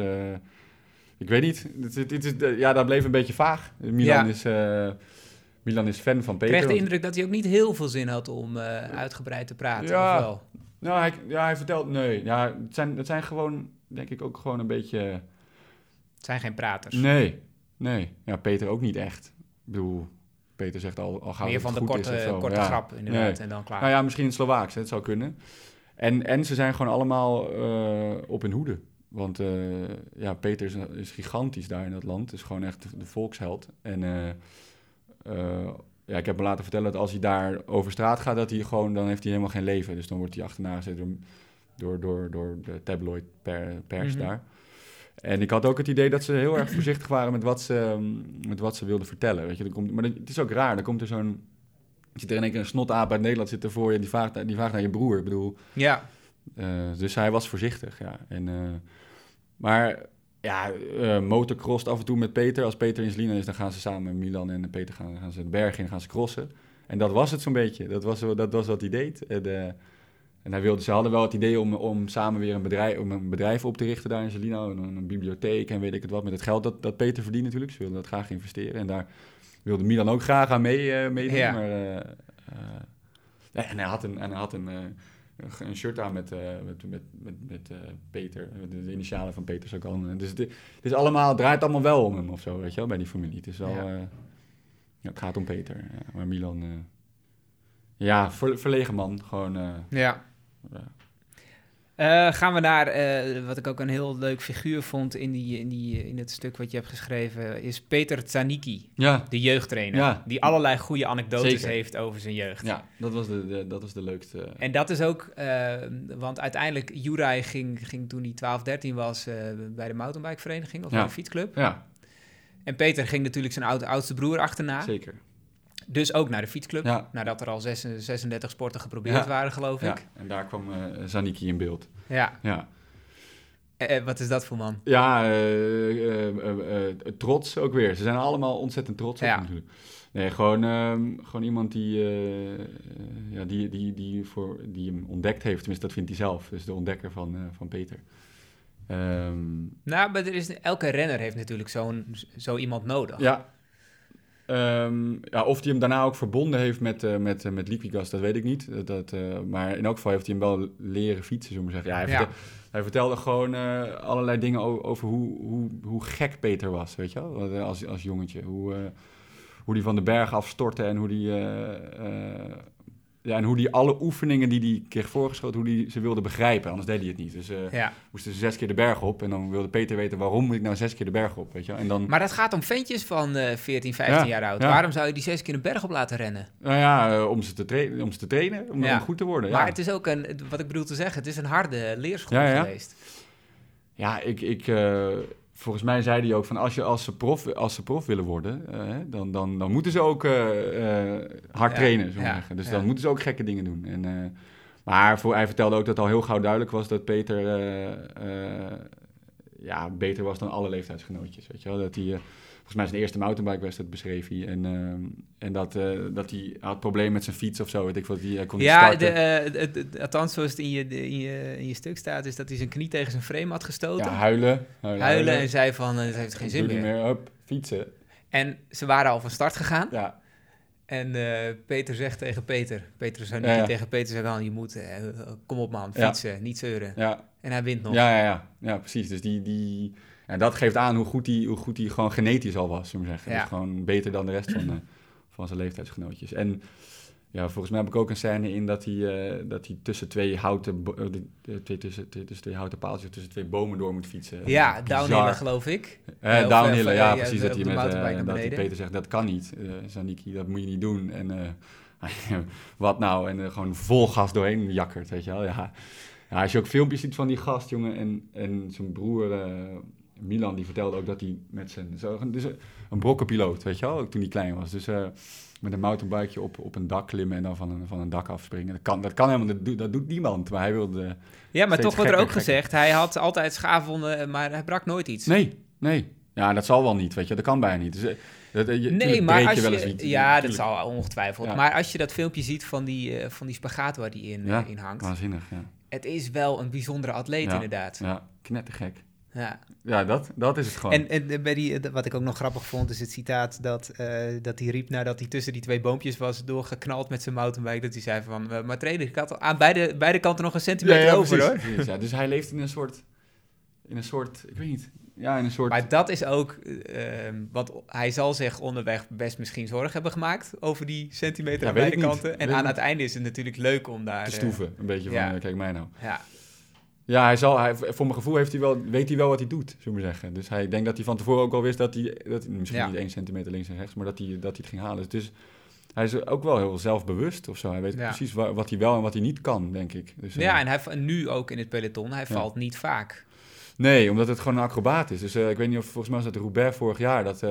ik weet niet. Het, het, ja, dat bleef een beetje vaag. Milan, Ja. is, Milan is fan van Ik Peter. kreeg de indruk dat hij ook niet heel veel zin had om eh, uitgebreid te praten. Ja. Of wel? Nou, hij, ja, hij vertelt... Nee, ja, het, zijn, het zijn gewoon, denk ik, ook gewoon een beetje... Het zijn geen praters. Nee, nee. Ja, Peter ook niet echt. Ik bedoel, Peter zegt al, al gauw Meer van de korte, korte Ja. grap inderdaad. Nee. En dan klaar. Nou ja, misschien in het Slovaaks, hè, het zou kunnen. En, en ze zijn gewoon allemaal eh, op hun hoede. Want eh, ja, Peter is, is gigantisch daar in dat land. Is gewoon echt de, volksheld. En ja, ik heb me laten vertellen dat als hij daar over straat gaat, dat hij gewoon, dan heeft hij helemaal geen leven. Dus dan wordt hij achterna gezet door, door, door, door de tabloid per, pers Mhm. daar. En ik had ook het idee dat ze heel erg voorzichtig waren met wat ze, met wat ze wilden vertellen. Weet je, er komt, maar het is ook raar. Dan komt er zo'n. Zit er in één keer een snotaap uit Nederland zitten voor je. Die vraagt, die vraagt naar je broer. Ik bedoel, Ja, eh, dus hij was voorzichtig, ja. En, eh, maar ja, eh motocrost af en toe met Peter. Als Peter in Selina is, dan gaan ze samen, Milan en Peter gaan, gaan ze het berg in, gaan ze crossen. En dat was het zo'n beetje. Dat was, dat was wat hij deed. En, eh, en hij wilde, ze hadden wel het idee om, om samen weer een bedrijf, om een bedrijf op te richten daar in Selina. Een, een bibliotheek en weet ik het wat. Met het geld dat, dat Peter verdient natuurlijk. Ze wilden dat graag investeren. En daar wilde Milan ook graag aan mee, eh, meedoen. Ja. Maar, en hij had een, en hij had een, een, shirt aan met, eh, met, met, met, met eh, Peter. De, initialen van Peter Sagan. Dus het, is allemaal, het draait allemaal wel om hem of zo, weet je wel, bij die familie. Het is wel... Ja. eh, ja, het gaat om Peter. Ja, maar Milan... ja, ver- verlegen man. Gewoon... ja. Eh, gaan we naar eh, wat ik ook een heel leuk figuur vond in, die, in, die, in het stuk wat je hebt geschreven, is Peter Tsaniki, Ja, de jeugdtrainer, Ja. die allerlei goede anekdotes Zeker. heeft over zijn jeugd. ja dat, was de, de, dat was de leukste. En dat is ook, eh, want uiteindelijk, Juraj ging, ging toen hij 12, 13 was bij de mountainbikevereniging of Ja. bij de fietsclub. Ja, En Peter ging natuurlijk zijn oud, oudste broer achterna. zeker. Dus ook naar de fietsclub, Ja. nadat er al zes- 36 sporten geprobeerd Ja. waren, geloof Ja, ik. en daar kwam eh Zaniki in beeld. Ja. Ja, Eh, eh, wat is dat voor man? ja eh, eh, eh, eh, trots ook weer. Ze zijn allemaal ontzettend trots op natuurlijk. Nee, gewoon, ehm, gewoon iemand die, eh, eh, ja, die, die, die, voor, die hem ontdekt heeft. Tenminste, dat vindt hij zelf. Dus de ontdekker van, eh, van Peter. Ehm, Nou, maar er is, elke renner heeft natuurlijk zo'n, zo iemand nodig. ja. Ehm, ja, of hij hem daarna ook verbonden heeft met, eh met, eh, met Liquigas, dat weet ik niet. Dat, dat, eh, maar in elk geval heeft hij hem wel leren fietsen, zullen we zeggen. Ja, hij, Ja. vertel- hij vertelde gewoon allerlei dingen over hoe, hoe, hoe gek Peter was, weet je wel? Als, als jongetje. Hoe, hoe die van de berg afstortte en hoe die... ja, en hoe die alle oefeningen die hij kreeg voorgeschoten, hoe die ze wilde begrijpen. Anders deed hij het niet. Dus eh Ja. moesten ze zes keer de berg op. En dan wilde Peter weten, waarom moet ik nou zes keer de berg op, weet je? En dan... Maar dat gaat om ventjes van eh 14, 15 Ja, jaar oud. ja. Waarom zou je die zes keer een berg op laten rennen? Nou ja, eh, om, ze te trainen, om ze te trainen, om, goed te worden. Maar het is ook een, wat ik bedoel te zeggen, het is een harde leerschool Ja, ja. geweest. Ja, ik, ik, eh, volgens mij zei hij ook van als, je, als, ze, prof, als ze prof willen worden, eh, dan, dan, dan moeten ze ook eh, eh, hard Ja, trainen, zo ja. Dus ja. dan moeten ze ook gekke dingen doen. En, maar voor, hij vertelde ook dat al heel gauw duidelijk was dat Peter ja, beter was dan alle leeftijdsgenootjes. Weet je wel? Dat hij, volgens mij zijn eerste mountainbike-wedstrijd beschreef hij. En, eh, en dat, eh, dat hij had problemen met zijn fiets of zo, weet ik wat. Hij kon niet Ja, starten. de, eh, althans zoals het in je, de- in, je, in je stuk staat, is dat hij zijn knie tegen zijn frame had gestoten. ja, huilen. Huilen, huilen en zei van, eh, het heeft geen zin meer. meer. Hup, fietsen. En ze waren al van start gegaan. Ja, En eh, Peter zegt tegen Peter, Peter zou Ja, niet ja. tegen Peter zeggen, je moet, eh, kom op man, Ja. fietsen, niet zeuren. ja, En hij wint nog. Ja, ja, ja. ja precies. Dus die, die, ja, dat geeft aan hoe goed hij hoe goed gewoon genetisch al was, zullen we zeggen. Ja. Dus gewoon beter dan de rest van, eh, van zijn leeftijdsgenootjes. En ja, volgens mij heb ik ook een scène in dat hij, eh, dat hij tussen twee houten, eh, de- twee, tussen, tussen twee houten paaltjes, tussen twee bomen door moet fietsen. Ja, Bizar. downhillen geloof ik. Eh, Of, downhillen, ja, ja, precies. Dat hij, met, dat hij. Peter zegt, dat kan niet, Zaniki, dat moet je niet doen. En wat nou? En gewoon vol gas doorheen jakkert, weet je wel. Ja. ja, als je ook filmpjes ziet van die gast, jongen, en, en zijn broer Milan, die vertelde ook dat hij met zijn... Dus een, een brokkenpiloot, weet je wel, ook toen hij klein was. Dus eh, met een mountainbikeje op, op een dak klimmen en dan van een, van een dak afspringen. Dat kan, dat kan helemaal, dat doet, dat doet niemand. Maar hij wilde... Ja, maar toch wordt er ook gekker, gezegd, hij had altijd schaafwonden, maar hij brak nooit iets. Nee, nee. Ja, dat zal wel niet, weet je. Dat kan bijna niet. Dus, eh, dat, eh, je, Nee, maar als je iets. ja, dat zal ongetwijfeld. Ja. Maar als je dat filmpje ziet van die, eh, van die spagaat waar die in, Ja, eh, in hangt, Waanzinnig, ja. het is wel een bijzondere atleet Ja. inderdaad. Ja, knettergek. Ja, dat, dat is het gewoon. En, en bij die, eh, wat ik ook nog grappig vond, is het citaat dat, eh, dat hij riep nadat hij tussen die twee boompjes was doorgeknald met zijn mountainbike. Dat hij zei van, eh, maar trainer, ik had aan beide, beide kanten nog een centimeter over precies, hoor. precies, ja. Dus hij leeft in een soort, in een soort, ik weet niet, ja, in een soort... Maar dat is ook, eh, ehm, want hij zal zich onderweg best misschien zorgen hebben gemaakt over die centimeter Ja, aan beide kanten. En Weet aan het einde is het natuurlijk leuk om daar... te eh, stoeven, een beetje van, ja. eh, kijk mij nou. ja, Ja, hij zal, hij, voor mijn gevoel heeft hij wel, weet hij wel wat hij doet, zullen we zeggen. Dus hij ik denk dat hij van tevoren ook al wist dat hij, dat, misschien Ja. niet één centimeter links en rechts, maar dat hij, dat hij het ging halen. Dus hij is ook wel heel zelfbewust of zo. Hij weet Ja. precies wa- wat hij wel en wat hij niet kan, denk ik. Dus, eh, ja en hij, nu ook in het peloton, hij Ja. valt niet vaak. Nee, omdat het gewoon een acrobaat is. Dus eh, ik weet niet of, volgens mij was het Roubaix vorig jaar, dat... eh,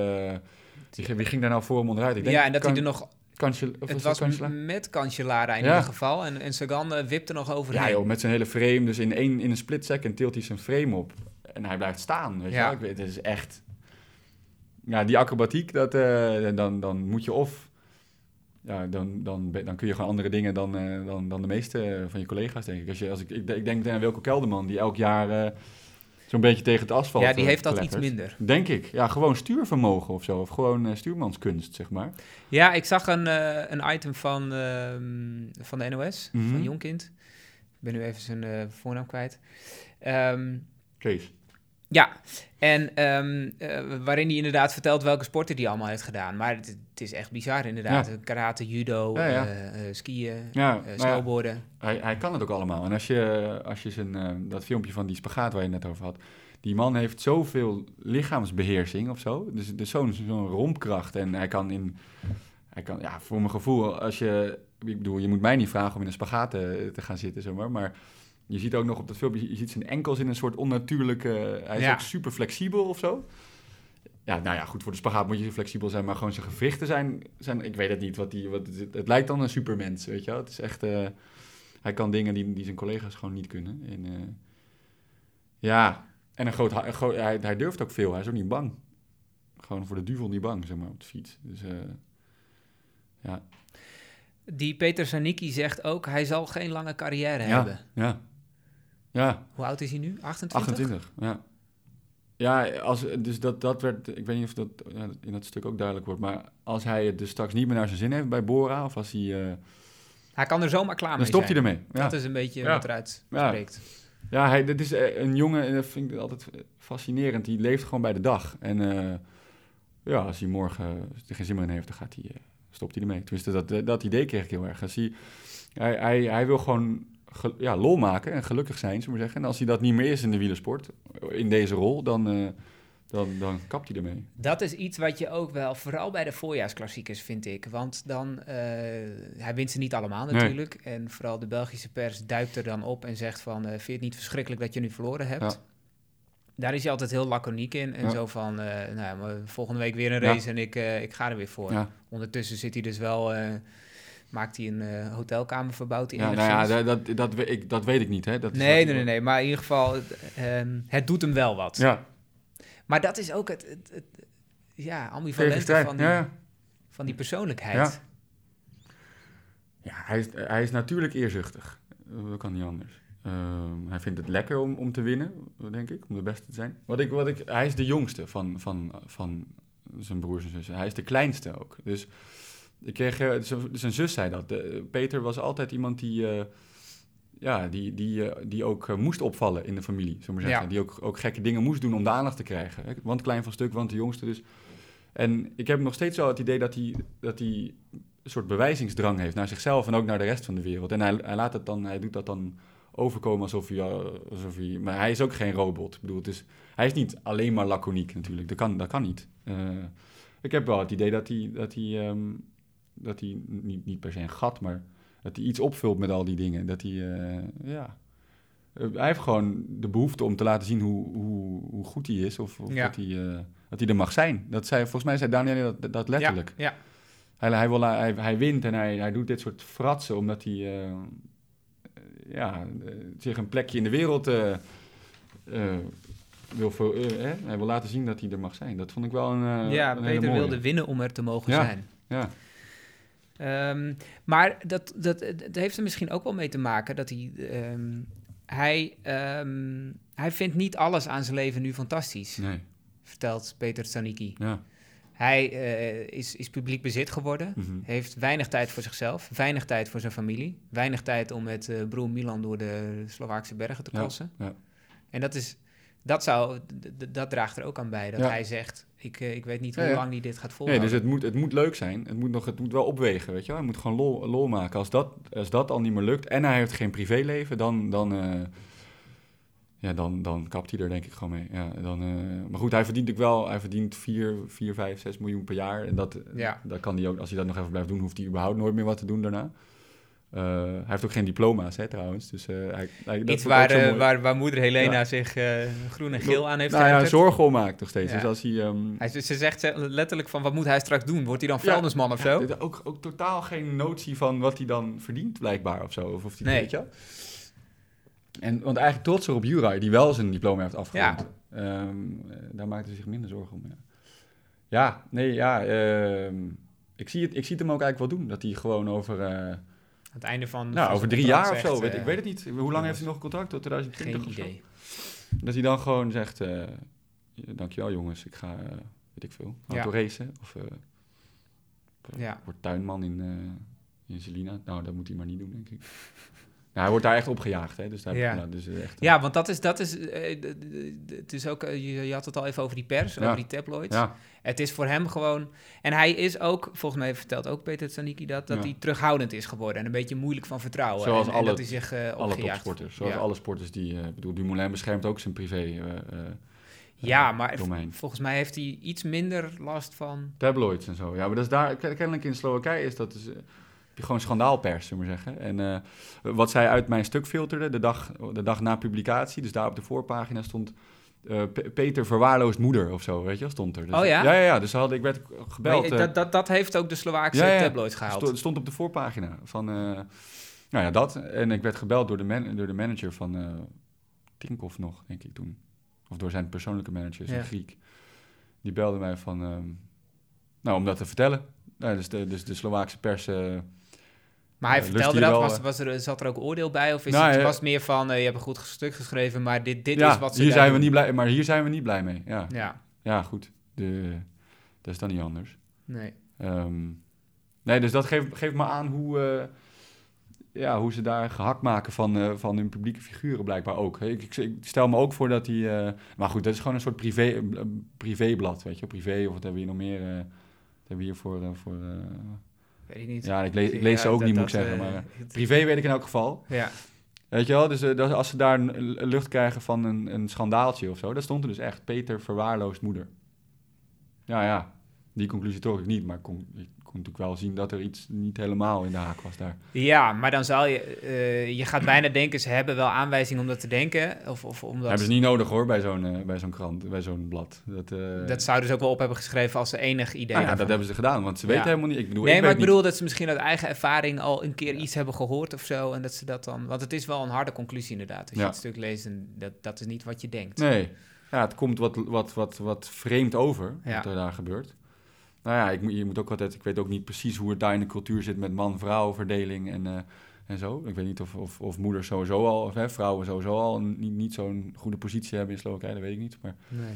wie, ging- wie ging daar nou voor hem onderuit? Ik denk ja, en dat kan, hij er nog... Kansel, of Het was met Cancellara in Ja. ieder geval. En, en Sagan eh, wipte nog overheen. Ja joh, met zijn hele frame. Dus in, één, in een split second tilt hij zijn frame op. En hij blijft staan, weet Ja. Ik weet, het is echt... Ja, die acrobatiek, dat, eh, dan, dan moet je of... Ja, dan, dan, dan kun je gewoon andere dingen dan, eh, dan, dan de meeste van je collega's, denk ik. Als je, als ik, ik, ik denk meteen aan Wilco Kelderman, die elk jaar eh, zo'n beetje tegen het asfalt ja, die eh, heeft dat iets klettert. minder. Denk ik. Ja, gewoon stuurvermogen of zo. Of gewoon eh, stuurmanskunst, zeg maar. Ja, ik zag een, eh, een item van, ehm, van de NOS, Mhm. van Jonkind. Ik ben nu even zijn eh, voornaam kwijt. Ehm, Kees. Ja, en ehm, eh, waarin hij inderdaad vertelt welke sporten hij allemaal heeft gedaan. Maar het, het is echt bizar inderdaad. Karate, judo, Ja, ja. eh, eh, skiën, nou ja. snowboarden. Hij, hij kan het ook allemaal. En als je, als je zijn, dat filmpje van die spagaat waar je het net over had... Die man heeft zoveel lichaamsbeheersing of zo. Dus, dus zo'n zo'n rompkracht. En hij kan in... Hij kan, ja, voor mijn gevoel, als je... Ik bedoel, je moet mij niet vragen om in een spagaat te, te gaan zitten, zeg maar. Maar je ziet ook nog op dat filmpje... Je ziet zijn enkels in een soort onnatuurlijke... Hij is Ja. ook super flexibel of zo. Ja, nou ja, goed, voor de spagaat moet je flexibel zijn, maar gewoon zijn gewrichten zijn, zijn ik weet het niet, wat die, wat, het, het lijkt dan een supermens, weet je wel. Het is echt, eh, hij kan dingen die, die zijn collega's gewoon niet kunnen. En, eh, ja, en een groot, ha- een groot hij, hij durft ook veel, hij is ook niet bang. gewoon voor de duvel niet bang, zeg maar, op de fiets. Dus eh, ja. Die Peter Sanicki zegt ook, hij zal geen lange carrière ja, hebben. ja, ja, Hoe oud is hij nu? 28? 28, ja. Ja, als, dus dat, dat werd, ik weet niet of dat ja, in dat stuk ook duidelijk wordt, maar als hij het dus straks niet meer naar zijn zin heeft bij Bora, of als hij, eh, Hij kan er zomaar klaar mee dan stopt hij zijn. ermee. Ja. Dat is een beetje Ja. wat eruit Ja. spreekt. Ja, hij, dit is eh, een jongen, en dat vind ik altijd fascinerend. Die leeft gewoon bij de dag. En eh, ja, als hij morgen er geen zin meer in heeft, dan gaat hij, stopt hij ermee. Tenminste, dat, dat idee kreeg ik heel erg. Als hij, hij, hij, hij wil gewoon ge- ja, lol maken en gelukkig zijn, zullen we zeggen. En als hij dat niet meer is in de wielersport, in deze rol, dan, eh, dan, dan kapt hij ermee. Dat is iets wat je ook wel, vooral bij de voorjaarsklassiekers vind ik. Want dan, eh, hij wint ze niet allemaal Nee. natuurlijk. En vooral de Belgische pers duikt er dan op en zegt van, eh, vind je het niet verschrikkelijk dat je nu verloren hebt? Ja. Daar is hij altijd heel laconiek in. En Ja. zo van, nou ja, volgende week weer een race en ik, ik ga er weer voor. Ondertussen zit hij dus wel, maakt hij een eh, hotelkamer, verbouwt hij Ja, nou ja, dat, dat, dat, we- ik, dat weet ik niet. Hè. Dat is Nee, nee, nee, nee, maar in ieder geval, het, ehm, het doet hem wel wat. Ja, Maar dat is ook het, het, het ja, ambivalente van die, Ja, van die persoonlijkheid. Ja. Ja, hij is, hij is natuurlijk eerzuchtig. Dat kan niet anders. Ehm, hij vindt het lekker om, om te winnen, denk ik, om de beste te zijn. Wat ik, wat ik, hij is de jongste van, van, van zijn broers en zussen. Hij is de kleinste ook. Dus ik kreeg, eh, zijn, zijn zus zei dat. Peter was altijd iemand die, eh, ja, die, die, eh, die ook moest opvallen in de familie, zullen we maar zeggen. Ja. Die ook, ook gekke dingen moest doen om de aandacht te krijgen. hè. Want klein van stuk, want de jongste dus. En ik heb nog steeds wel het idee dat hij, dat hij een soort bewijzingsdrang heeft naar zichzelf en ook naar de rest van de wereld. En hij, hij, laat het dan, hij doet dat dan overkomen alsof hij, alsof hij... Maar hij is ook geen robot. Ik bedoel, het is, hij is niet alleen maar laconiek natuurlijk. Dat kan, dat kan niet. Ik heb wel het idee dat hij, dat hij, ehm, dat hij niet, niet per se een gat, maar dat hij iets opvult met al die dingen. Dat hij, eh, ja... Eh, hij heeft gewoon de behoefte om te laten zien hoe, hoe, hoe goed hij is. Of, of Ja. dat, hij, eh, dat hij er mag zijn. Dat zei, volgens mij zei Daniel dat, dat letterlijk. Ja, ja. Hij, hij, wil, hij, hij wint en hij, hij doet dit soort fratsen omdat hij ja, zich een plekje in de wereld wil, eh, hè? Hij wil laten zien dat hij er mag zijn. Dat vond ik wel een, ja, een Peter wilde winnen om er te mogen zijn. Ja, Ehm, maar dat, dat, dat heeft er misschien ook wel mee te maken dat hij... ehm, hij, ehm, hij vindt niet alles aan zijn leven nu fantastisch, nee, vertelt Peter Zanicki. ja. Hij eh, is, is publiek bezit geworden, mhm. heeft weinig tijd voor zichzelf, weinig tijd voor zijn familie, weinig tijd om met eh broer Milan door de Slovaakse bergen te Ja, crossen. ja. En dat, is, dat, zou, dat draagt er ook aan bij, dat Ja. hij zegt, ik, eh, ik weet niet hoe ja. lang hij dit gaat Nee, volhouden. dus het moet, het moet leuk zijn. Het moet, nog, het moet wel opwegen, weet je wel. Hij moet gewoon lol, lol maken. Als dat, als dat al niet meer lukt en hij heeft geen privéleven, dan, dan, eh, ja, dan, dan kapt hij er denk ik gewoon mee. Ja, dan, eh, maar goed, hij verdient ook wel, hij verdient 4, 4, 5, 6 miljoen per jaar. En dat, Ja. dat kan hij ook, als hij dat nog even blijft doen, hoeft hij überhaupt nooit meer wat te doen daarna. Eh, hij heeft ook geen diploma's, hè, trouwens. Dus, eh, hij, hij, dat Iets waar, eh, waar, waar moeder Helena Ja. zich groen en geel aan heeft nou ja, zorgen om maakt nog steeds. Ja. Dus als hij... ehm, Hij, ze zegt ze- letterlijk van, wat moet hij straks doen? Wordt hij dan vuilnisman of zo? Ook, ook totaal geen notie van wat hij dan verdient, blijkbaar, of zo. Of, of die, Nee. weet je. En, want eigenlijk trots op Juraj, die wel zijn diploma heeft afgerond. Ehm, eh, daar maakte hij zich minder zorgen om, ja. Ja, nee, ja. ehm, ik, zie het, ik zie het hem ook eigenlijk wel doen. Dat hij gewoon over, Aan het einde van... nou, over drie jaar of zo, weet, eh, ik weet het niet. Hoe lang heeft hij nog contract? Tot 2020 Geen of zo? idee. Dat hij dan gewoon zegt, eh, dankjewel jongens, ik ga, eh, weet ik veel, Ja. autoracen. Of eh, Ja. wordt tuinman in, in Selina. Nou, dat moet hij maar niet doen, denk ik. Hij wordt daar echt opgejaagd, hè. Dus, daar, Ja. nou, dus eh, echt, Ja, want dat is, dat is eh, d- het is ook, eh, je, had het al even over die pers, over die tabloids. ja, Het is voor hem gewoon, en hij is ook, volgens mij vertelt ook Peter Tsaniki dat, dat hij terughoudend is geworden en een beetje moeilijk van vertrouwen. Zoals en, en alle- dat hij zich eh alle topsporters. Zoals alle sporters die... eh, Ik bedoel, Dumoulin beschermt ook zijn privé eh, eh, Ja, eh, maar domein. volgens mij heeft hij iets minder last van... Tabloids en zo. Ja, maar dat is daar... ken- Kennelijk in Slowakije is dat... Dus, eh, heb je gewoon schandaalpers, zullen we maar zeggen. En eh, wat zij uit mijn stuk filterde, de dag, de dag na publicatie, dus daar op de voorpagina stond... eh, Pe- Peter verwaarloosd moeder of zo, weet je stond er. Dus, Oh ja? Ja, ja, ja. Dus hadden, ik werd gebeld. Eh, dat, dat, dat heeft ook de Slovaakse Ja, tabloids gehaald. Sto- stond op de voorpagina van, nou ja, dat. En ik werd gebeld door de, man, door de manager van eh Tinkoff nog, denk ik toen. Of door zijn persoonlijke manager, Ja. Griek. die belde mij van, ehm, nou, om dat te vertellen. Nou, dus, de, dus de Slovaakse pers... eh, Maar hij vertelde dat, wel, was, eh. was er, zat er ook oordeel bij? Of is Nou, het, ja. was het meer van, eh, je hebt een goed stuk geschreven, maar dit, dit is wat ze hier zijn we niet blij, maar hier zijn we niet blij mee. Ja, Ja, ja goed. De, dat is dan niet anders. nee. Ehm, nee, dus dat geeft, geeft me aan hoe, eh, ja, hoe ze daar gehakt maken van, eh, van hun publieke figuren blijkbaar ook. Ik, ik, ik stel me ook voor dat die... eh, maar goed, dat is gewoon een soort privé, eh, privéblad, weet je. Privé, of wat hebben we hier nog meer... eh, wat hebben we hier voor... eh, voor eh, Weet ik niet. ja, ik lees, ik lees ze ook dat- niet, moet ik zeggen. eh, Maar eh, privé weet ik in elk geval. Ja, Weet je wel, dus eh, dat, als ze daar een, lucht krijgen van een, een schandaaltje of zo... dat stond er dus echt. Peter verwaarloost moeder. Ja, ja. Die conclusie trok ik niet, maar ik natuurlijk wel zien dat er iets niet helemaal in de haak was daar. ja maar dan zal je... eh, je gaat bijna denken, ze hebben wel aanwijzing om dat te denken. Of, of omdat... Hebben ze niet nodig hoor, bij zo'n eh, bij zo'n krant, bij zo'n blad. Dat, eh, Dat zouden ze ook wel op hebben geschreven als ze enig idee ja, daarvan dat hebben ze gedaan, want ze Ja. weten helemaal niet. Ik bedoel, Nee, ik maar ik bedoel dat ze misschien uit eigen ervaring al een keer iets hebben gehoord of zo. En dat ze dat dan. Want het is wel een harde conclusie, inderdaad. Als Ja. je het stuk leest, en dat, dat is niet wat je denkt. Nee, ja, het komt wat, wat, wat, wat vreemd over, wat er daar gebeurt. Nou ja, ik, je moet ook altijd, ik weet ook niet precies hoe het daar in de cultuur zit met man-vrouw verdeling en, eh, en zo. Ik weet niet of, of, of moeders sowieso al, of hè, vrouwen sowieso al niet, niet zo'n goede positie hebben in Slowakije, dat weet ik niet. Maar, Nee.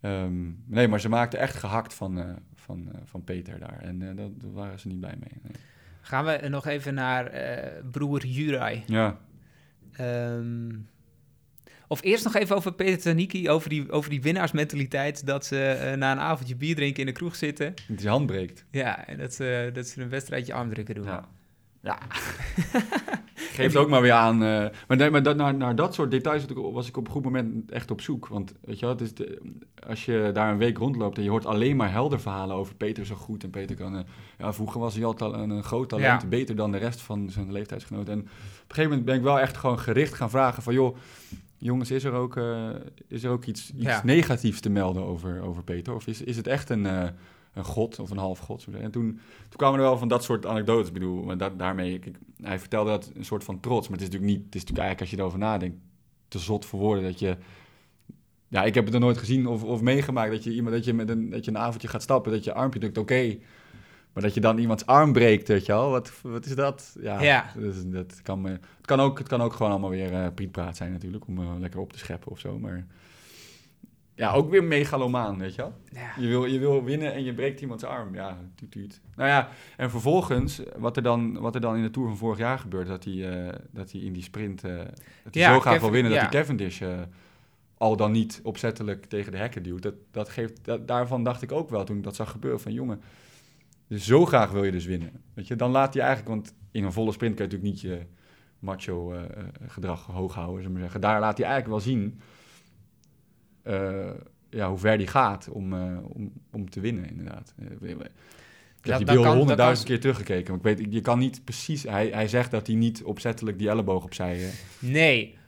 ehm, nee, maar ze maakten echt gehakt van, eh, van, eh, van Peter daar en dat, daar waren ze niet blij mee. nee. Gaan we nog even naar broer Juraj. Ja, Ehm, of eerst nog even over Peter Taniki, over die, over die winnaarsmentaliteit. Dat ze eh, na een avondje bier drinken in de kroeg zitten. dat die hand breekt. Ja, en dat ze, dat ze een wedstrijdje armdrukken doen. Ja. ja. Geeft ook maar weer aan. eh, maar nee, maar dat, naar, naar dat soort details was ik op een goed moment echt op zoek. Want weet je wel, het is de, als je daar een week rondloopt en je hoort alleen maar helder verhalen over Peter zo goed. En Peter kan. eh, ja, vroeger was hij al een, een groot talent, Ja. beter dan de rest van zijn leeftijdsgenoten. En op een gegeven moment ben ik wel echt gewoon gericht gaan vragen van joh. Jongens, is er ook, eh, is er ook iets, iets Ja. negatiefs te melden over, over Peter? Of is, is het echt een, eh, een god of een half god? En toen, toen kwamen er wel van dat soort anekdotes. Ik bedoel, maar dat, daarmee, kijk, hij vertelde dat een soort van trots. Maar het is natuurlijk niet, het is natuurlijk eigenlijk als je erover nadenkt, te zot voor woorden dat je... Ja, ik heb het er nooit gezien of, of meegemaakt dat je, iemand, dat, je met een, dat je een avondje gaat stappen, dat je armpje drukt, oké. Maar dat je dan iemands arm breekt, weet je wel, wat, wat is dat? Ja, Ja. Dat, kan me, het, kan ook, het kan ook gewoon allemaal weer eh prietpraat zijn natuurlijk, om eh, lekker op te scheppen of zo. Maar ja, ook weer megalomaan, weet je wel. Ja. Je wil, je wil winnen en je breekt iemands arm. Ja, tuut, tuut. Nou ja, en vervolgens, wat er dan, wat er dan in de Tour van vorig jaar gebeurt, dat hij, eh, dat hij in die sprint, dat Ja, zo graag wil winnen, ja. dat hij Cavendish al dan niet opzettelijk tegen de hekken duwt. Dat, dat geeft, dat, daarvan dacht ik ook wel toen ik dat zag gebeuren, van jongen, dus zo graag wil je dus winnen. Weet je, dan laat hij eigenlijk, want in een volle sprint kan je natuurlijk niet je macho eh, eh, gedrag hoog houden, zullen we maar zeggen. Daar laat hij eigenlijk wel zien eh, ja, hoe ver die gaat om, om, om te winnen, inderdaad. Ik heb Dat- die beelden honderdduizend keer teruggekeken. Maar ik weet, je kan niet precies... Hij, hij zegt dat hij niet opzettelijk die elleboog opzij... Nee.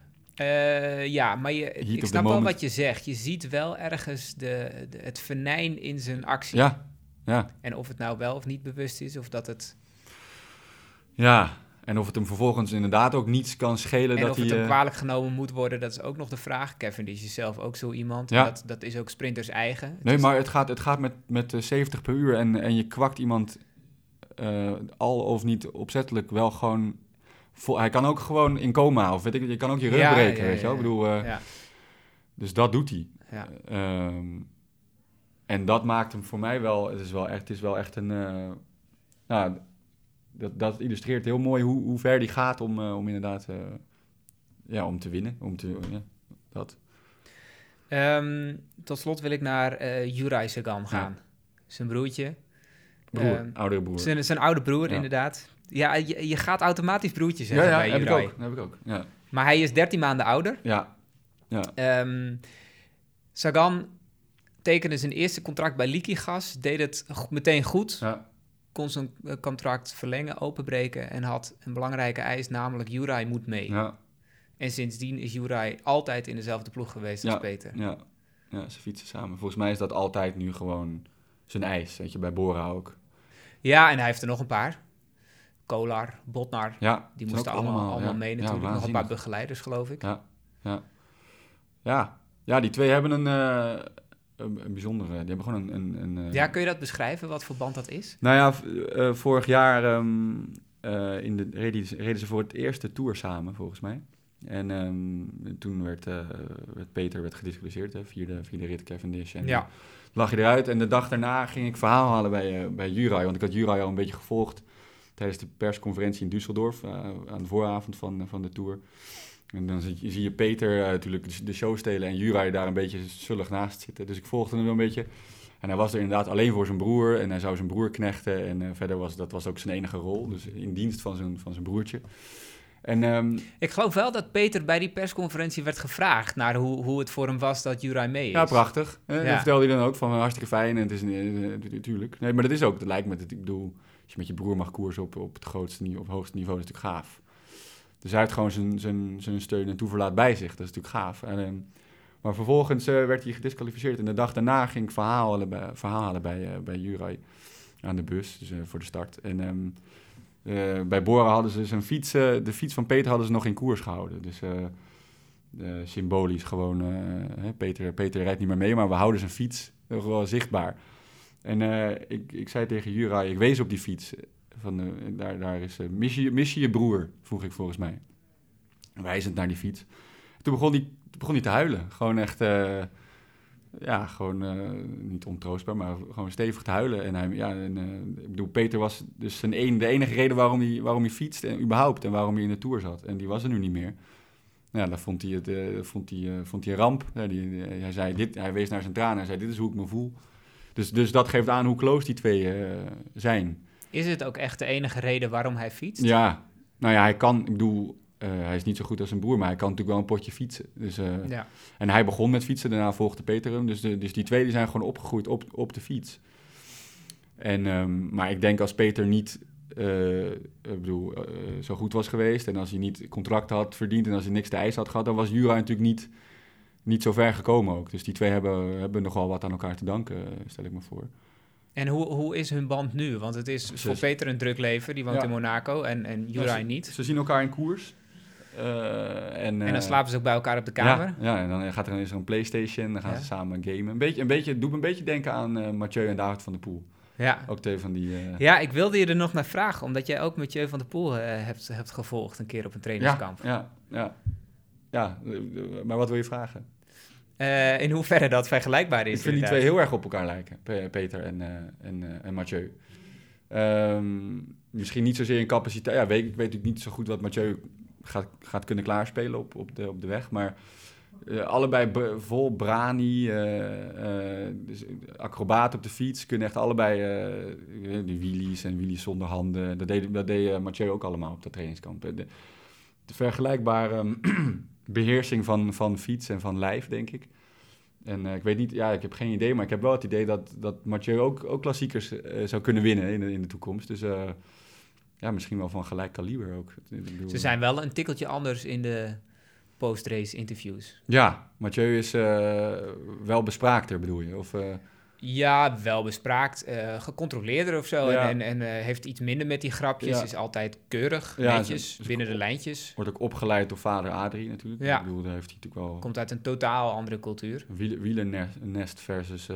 Ja, maar je, ik snap wel wat je zegt. Je ziet wel ergens de, de, het venijn in zijn actie. ja, ja, En of het nou wel of niet bewust is, of dat het... ja. En of het hem vervolgens inderdaad ook niets kan schelen En dat of hij... het hem eh, kwalijk genomen moet worden, dat is ook nog de vraag. Kevin is zelf ook zo iemand. Ja. Dat, dat is ook sprinters eigen. Het Nee, maar het gaat, het gaat met, met eh, 70 per uur en, en je kwakt iemand eh, al of niet opzettelijk wel gewoon... Vol, hij kan ook gewoon in coma of weet ik, je kan ook je rug Ja, breken, ja, weet je wel. Ik bedoel, eh, ja, dus dat doet hij. ja. Ehm, en dat maakt hem voor mij wel, het is wel echt, het is wel echt een, eh, nou, dat, dat illustreert heel mooi hoe, hoe ver die gaat om, eh, om inderdaad, eh, ja, om te winnen, om te, ja, dat. Ehm, tot slot wil ik naar eh Juraj Sagan gaan. Zijn broertje. Broer, Ehm, oudere broer. Zijn, zijn oude broer, Ja. inderdaad. Ja, je, je gaat automatisch broertje ja, zeggen ja, bij heb ik ook, heb ik ook, ja. Maar hij is 13 maanden ouder. Ja, ja, Ehm, Sagan tekende zijn eerste contract bij Liquigas, deed het meteen goed, ja, kon zijn eh, contract verlengen, openbreken en had een belangrijke eis, namelijk Juraj moet mee. ja, En sindsdien is Juraj altijd in dezelfde ploeg geweest als Ja. Peter. ja, ja, ze fietsen samen. Volgens mij is dat altijd nu gewoon zijn eis, weet je, bij Bora ook. Ja, en hij heeft er nog een paar. Kolar, Botnar, Ja, die moesten allemaal, allemaal mee natuurlijk. nog een paar begeleiders, geloof ik. Ja, ja. Ja, ja die twee hebben een, eh, een, bijzondere... Die hebben gewoon een... een, een eh, Ja, kun je dat beschrijven, wat voor band dat is? Nou ja, eh, vorig jaar ehm, eh, in de, reden, ze- reden ze voor het eerste tour samen, volgens mij. En ehm, toen werd, werd Peter werd gediscussieerd, hè, vierde, vierde rit Cavendish. En Ja. lag hij eruit. En de dag daarna ging ik verhaal halen bij, bij Juraj. Want ik had Juraj al een beetje gevolgd tijdens de persconferentie in Düsseldorf. eh, aan de vooravond van, van de tour. En dan zie je, zie je Peter eh, natuurlijk de- show stelen en Juraj daar een beetje zullig naast zitten. Dus ik volgde hem wel een beetje. En hij was er inderdaad alleen voor zijn broer en hij zou zijn broer knechten. En eh, verder was dat was ook zijn enige rol, dus in dienst van zijn, van zijn broertje. En ehm, Ik geloof wel dat Peter bij die persconferentie werd gevraagd naar hoe, hoe het voor hem was dat Juraj mee is. ja, prachtig. Eh, Ja. Dat vertelde hij dan ook van hartstikke fijn en het is eh, natuurlijk. Nee, maar dat is ook, dat lijkt me, dat, ik bedoel, als je met je broer mag koersen op, op het grootste niveau, op hoogste niveau, dat is natuurlijk gaaf. Dus hij heeft gewoon zijn, zijn, zijn steun en toeverlaat bij zich, dat is natuurlijk gaaf. En, ehm, maar vervolgens eh, werd hij gedisqualificeerd en de dag daarna ging ik verhaal halen bij, verhaal bij, eh, bij Juraj aan de bus, dus eh, voor de start. En ehm, eh, bij Bora hadden ze zijn fiets, de fiets van Peter hadden ze nog in koers gehouden. Dus symbolisch gewoon, Peter, Peter rijdt niet meer mee, maar we houden zijn fiets nog wel zichtbaar. En eh, ik, ik zei tegen Juraj, ik wees op die fiets, van, eh, daar, daar is, eh, mis, je, mis je je broer, vroeg ik volgens mij. Wijzend naar die fiets. Toen begon hij, begon te huilen. Gewoon echt, ja, gewoon niet ontroostbaar, maar gewoon stevig te huilen. En ja, en, ik bedoel, Peter was dus zijn een, de enige reden waarom hij, waarom hij fietste, en überhaupt, en waarom hij in de Tour zat. En die was er nu niet meer. Ja, dat vond hij, het, vond hij, vond hij een ramp. Die- hij, zei dit, hij wees naar zijn tranen en zei, dit is hoe ik me voel. Dus, dus dat geeft aan hoe close die twee eh, zijn. Is het ook echt de enige reden waarom hij fietst? Ja, nou ja, hij kan, ik bedoel, eh, hij is niet zo goed als zijn broer, maar hij kan natuurlijk wel een potje fietsen. Dus, eh, Ja. En hij begon met fietsen, daarna volgde Peter hem. Dus, de, dus die twee die zijn gewoon opgegroeid op, op de fiets. En, ehm, maar ik denk als Peter niet ik bedoel, zo goed was geweest... en als hij niet contract had verdiend en als hij niks te eisen had gehad... dan was Jura natuurlijk niet, niet zo ver gekomen ook. Dus die twee hebben, hebben nogal wat aan elkaar te danken, eh, stel ik me voor. En hoe, hoe is hun band nu? Want het is voor Peter een druk leven, die woont Ja. in Monaco en, en Juraj niet. Ze zien elkaar in koers. Eh, en, En dan eh, slapen ze ook bij elkaar op de kamer. Ja, ja, en dan gaat er er een Playstation, dan gaan Ja. ze samen gamen. Een beetje, een beetje, het doet me een beetje denken aan eh, Mathieu en David van der Poel. Ja. Ook twee van die... Ja, ik wilde je er nog naar vragen, omdat jij ook Mathieu van der Poel hebt, hebt gevolgd een keer op een trainingskamp. Ja, ja, ja. Ja, maar wat wil je vragen? Eh, in hoeverre dat vergelijkbaar is. ik vind die twee heel erg op elkaar lijken, Pe- Peter en, eh, en, eh, en Mathieu. Ehm, misschien niet zozeer in capaciteit. Ja, weet, ik weet natuurlijk niet zo goed wat Mathieu gaat, gaat kunnen klaarspelen op, op, de, op de weg. Maar allebei vol brani, dus acrobaat op de fiets. Kunnen echt allebei die wheelies en wheelies zonder handen. Dat deed, dat deed Mathieu ook allemaal op dat trainingskamp. De, de vergelijkbare beheersing van, van fiets en van lijf, denk ik. En eh, ik weet niet, ja, ik heb geen idee, maar ik heb wel het idee dat, dat Mathieu ook, ook klassiekers eh, zou kunnen winnen in de, in de toekomst. Dus eh, ja, misschien wel van gelijk kaliber ook. Bedoel, Ze zijn wel een tikkeltje anders in de post-race interviews. Ja, Mathieu is wel bespraakter, bedoel je? Of, Ja, wel bespraakt, eh, gecontroleerder of zo. Ja. En, en eh, heeft iets minder met die grapjes. Ja. Is altijd keurig, Ja, netjes, binnen de lijntjes. wordt ook opgeleid door vader Adrie natuurlijk. Ja. Ik bedoel, daar heeft hij natuurlijk wel Komt uit een totaal andere cultuur. wielennest versus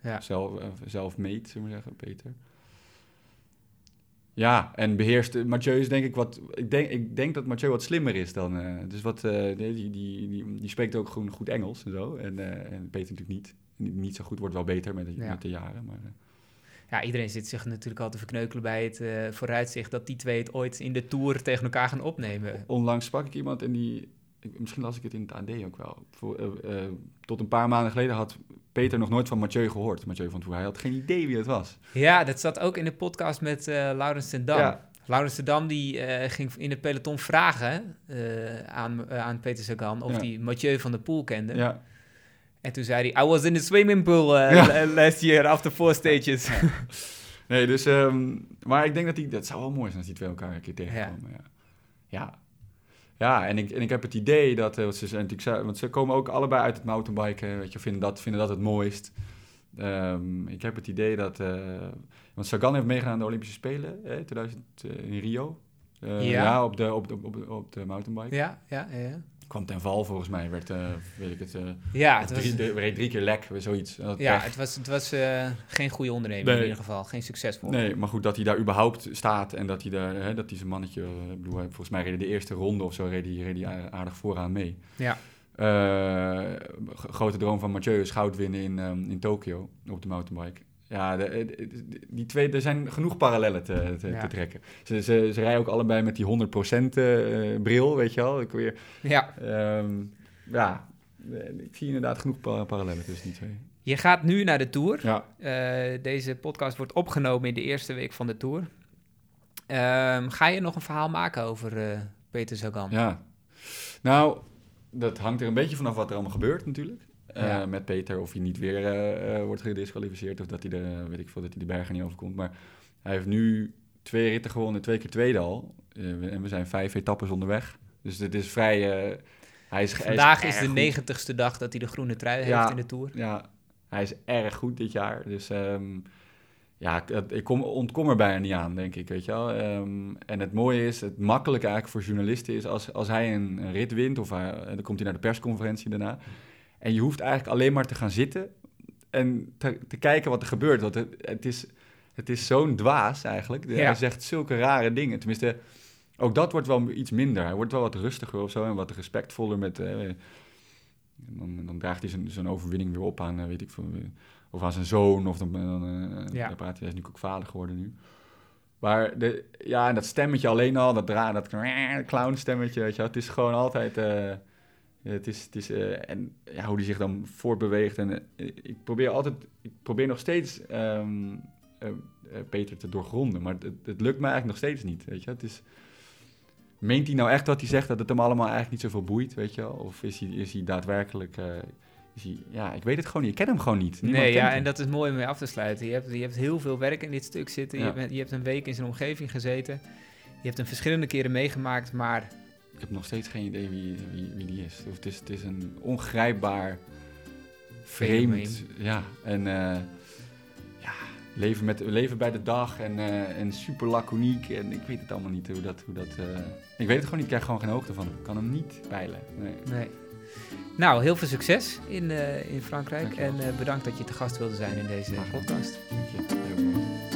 Ja. zelf, zelfmade, zullen we zeggen, Peter. Ja, en beheerst... Mathieu is denk ik wat... Ik denk, ik denk dat Mathieu wat slimmer is dan... dus wat... die, die, die, die, die spreekt ook gewoon goed Engels en zo. En, en Peter natuurlijk niet. Niet, zo goed, wordt wel beter met Ja. met de jaren. Maar, eh, Ja, iedereen zit zich natuurlijk al te verkneukelen bij het eh, vooruitzicht dat die twee het ooit in de Tour tegen elkaar gaan opnemen. onlangs sprak ik iemand en die... misschien las ik het in het AD ook wel. Voor, eh, tot een paar maanden geleden had Peter nog nooit van Mathieu gehoord. Mathieu van Toer. Hij had geen idee wie het was. Ja, dat zat ook in de podcast met Laurens ten Dam. Ja. Laurens ten Dam die, ging in het peloton vragen aan, aan Peter Sagan of Ja. hij Mathieu van der Poel kende. Ja, En toen zei hij, I was in the swimming pool eh, Ja. last year after four stages. Nee, dus... ehm, maar ik denk dat die... Dat zou wel mooi zijn als die twee elkaar een keer tegenkomen. Ja. Ja. Ja, en ik, en ik heb het idee dat... eh, ze, zijn natuurlijk, want ze komen ook allebei uit het mountainbiken. Weet je, vinden dat, vinden dat het mooist. Ehm, ik heb het idee dat... eh, want Sagan heeft meegedaan aan de Olympische Spelen eh, 2000 eh, in Rio. Ja. ja. op de, op de, op de, op de mountainbike. ja, ja, ja. Kwam ten val volgens mij. Werd, eh, weet ik het, eh, Ja, het was, drie, de- reed drie keer lek, zoiets. Dat ja, het was, het was eh, geen goede onderneming Nee. in ieder geval. Geen succesvol. Nee, maar goed, dat hij daar überhaupt staat en dat hij daar, hè, dat hij zijn mannetje, ik bedoel, volgens mij reed hij de eerste ronde of zo, reed hij, reed hij aardig vooraan mee. Ja. Grote droom van Mathieu is goud winnen in, ehm, in Tokio op de mountainbike. Ja, de, die twee, er zijn genoeg parallellen te, te, Ja. te trekken. Ze, ze, ze rijden ook allebei met die 100% eh, bril, weet je wel. Ik, weer, Ja. ehm, ja, eh, ik zie inderdaad genoeg pa- parallellen tussen die twee. Je gaat nu naar de Tour. Ja, Eh, deze podcast wordt opgenomen in de eerste week van de Tour. Ehm, ga je nog een verhaal maken over eh, Peter Sagan? Ja. Nou, dat hangt er een beetje vanaf wat er allemaal gebeurt natuurlijk. Eh, Ja. Met Peter, of hij niet weer eh, eh, wordt gedisqualificeerd of dat hij de, weet ik veel, dat hij de bergen niet overkomt. Maar hij heeft nu twee ritten gewonnen, twee keer tweede al. En we zijn vijf etappes onderweg. Dus dit is vrij... hij is, hij Vandaag is de negentigste dag dat hij de groene trui heeft Ja. in de Tour. Ja, hij is erg goed dit jaar. Dus ehm, ja, ik kom, ontkom er bijna niet aan, denk ik, weet je wel. Ehm, en het mooie is, het makkelijke eigenlijk voor journalisten is... als, als hij een, een rit wint, of hij, dan komt hij naar de persconferentie daarna... en je hoeft eigenlijk alleen maar te gaan zitten... en te, te kijken wat er gebeurt. Want het, het is, het is zo'n dwaas eigenlijk. Ja. Hij zegt zulke rare dingen. Tenminste, ook dat wordt wel iets minder. Hij wordt wel wat rustiger of zo... en wat respectvoller met... eh, en dan, dan draagt hij zijn, zijn overwinning weer op aan, eh, weet ik veel, eh, of aan zijn zoon, of dan, dan, eh, Ja. dan praat hij, hij is natuurlijk ook vader geworden nu. Maar de, ja, en dat stemmetje alleen al, dat, dra dat clown stemmetje, weet je het is gewoon altijd, het is, het is eh, en ja, hoe die zich dan voortbeweegt. En eh, ik probeer altijd, ik probeer nog steeds eh, eh, Peter te doorgronden, maar het, het lukt me eigenlijk nog steeds niet, weet je. Het is, meent hij nou echt wat hij zegt, dat het hem allemaal eigenlijk niet zoveel boeit, weet je wel? Of is hij, is hij daadwerkelijk... eh, is hij, ja, ik weet het gewoon niet. Ik ken hem gewoon niet. Niemand nee, ja, hem. en dat is mooi om mee af te sluiten. Je hebt, je hebt heel veel werk in dit stuk zitten. Ja. Je, bent- je hebt een week in zijn omgeving gezeten. Je hebt hem verschillende keren meegemaakt, maar Ik heb nog steeds geen idee wie, wie, wie die is. Of het, is. het is een ongrijpbaar, vreemd... Ja, en eh, ja, leven, met, leven bij de dag en, eh, en super laconiek. En ik weet het allemaal niet hoe dat... Hoe dat eh, ik weet het gewoon niet. Ik krijg gewoon geen hoogte van. Ik kan hem niet peilen. Nee. nee. Nou, heel veel succes in, in Frankrijk. Dankjewel. En bedankt dat je te gast wilde zijn in deze podcast. Dank je.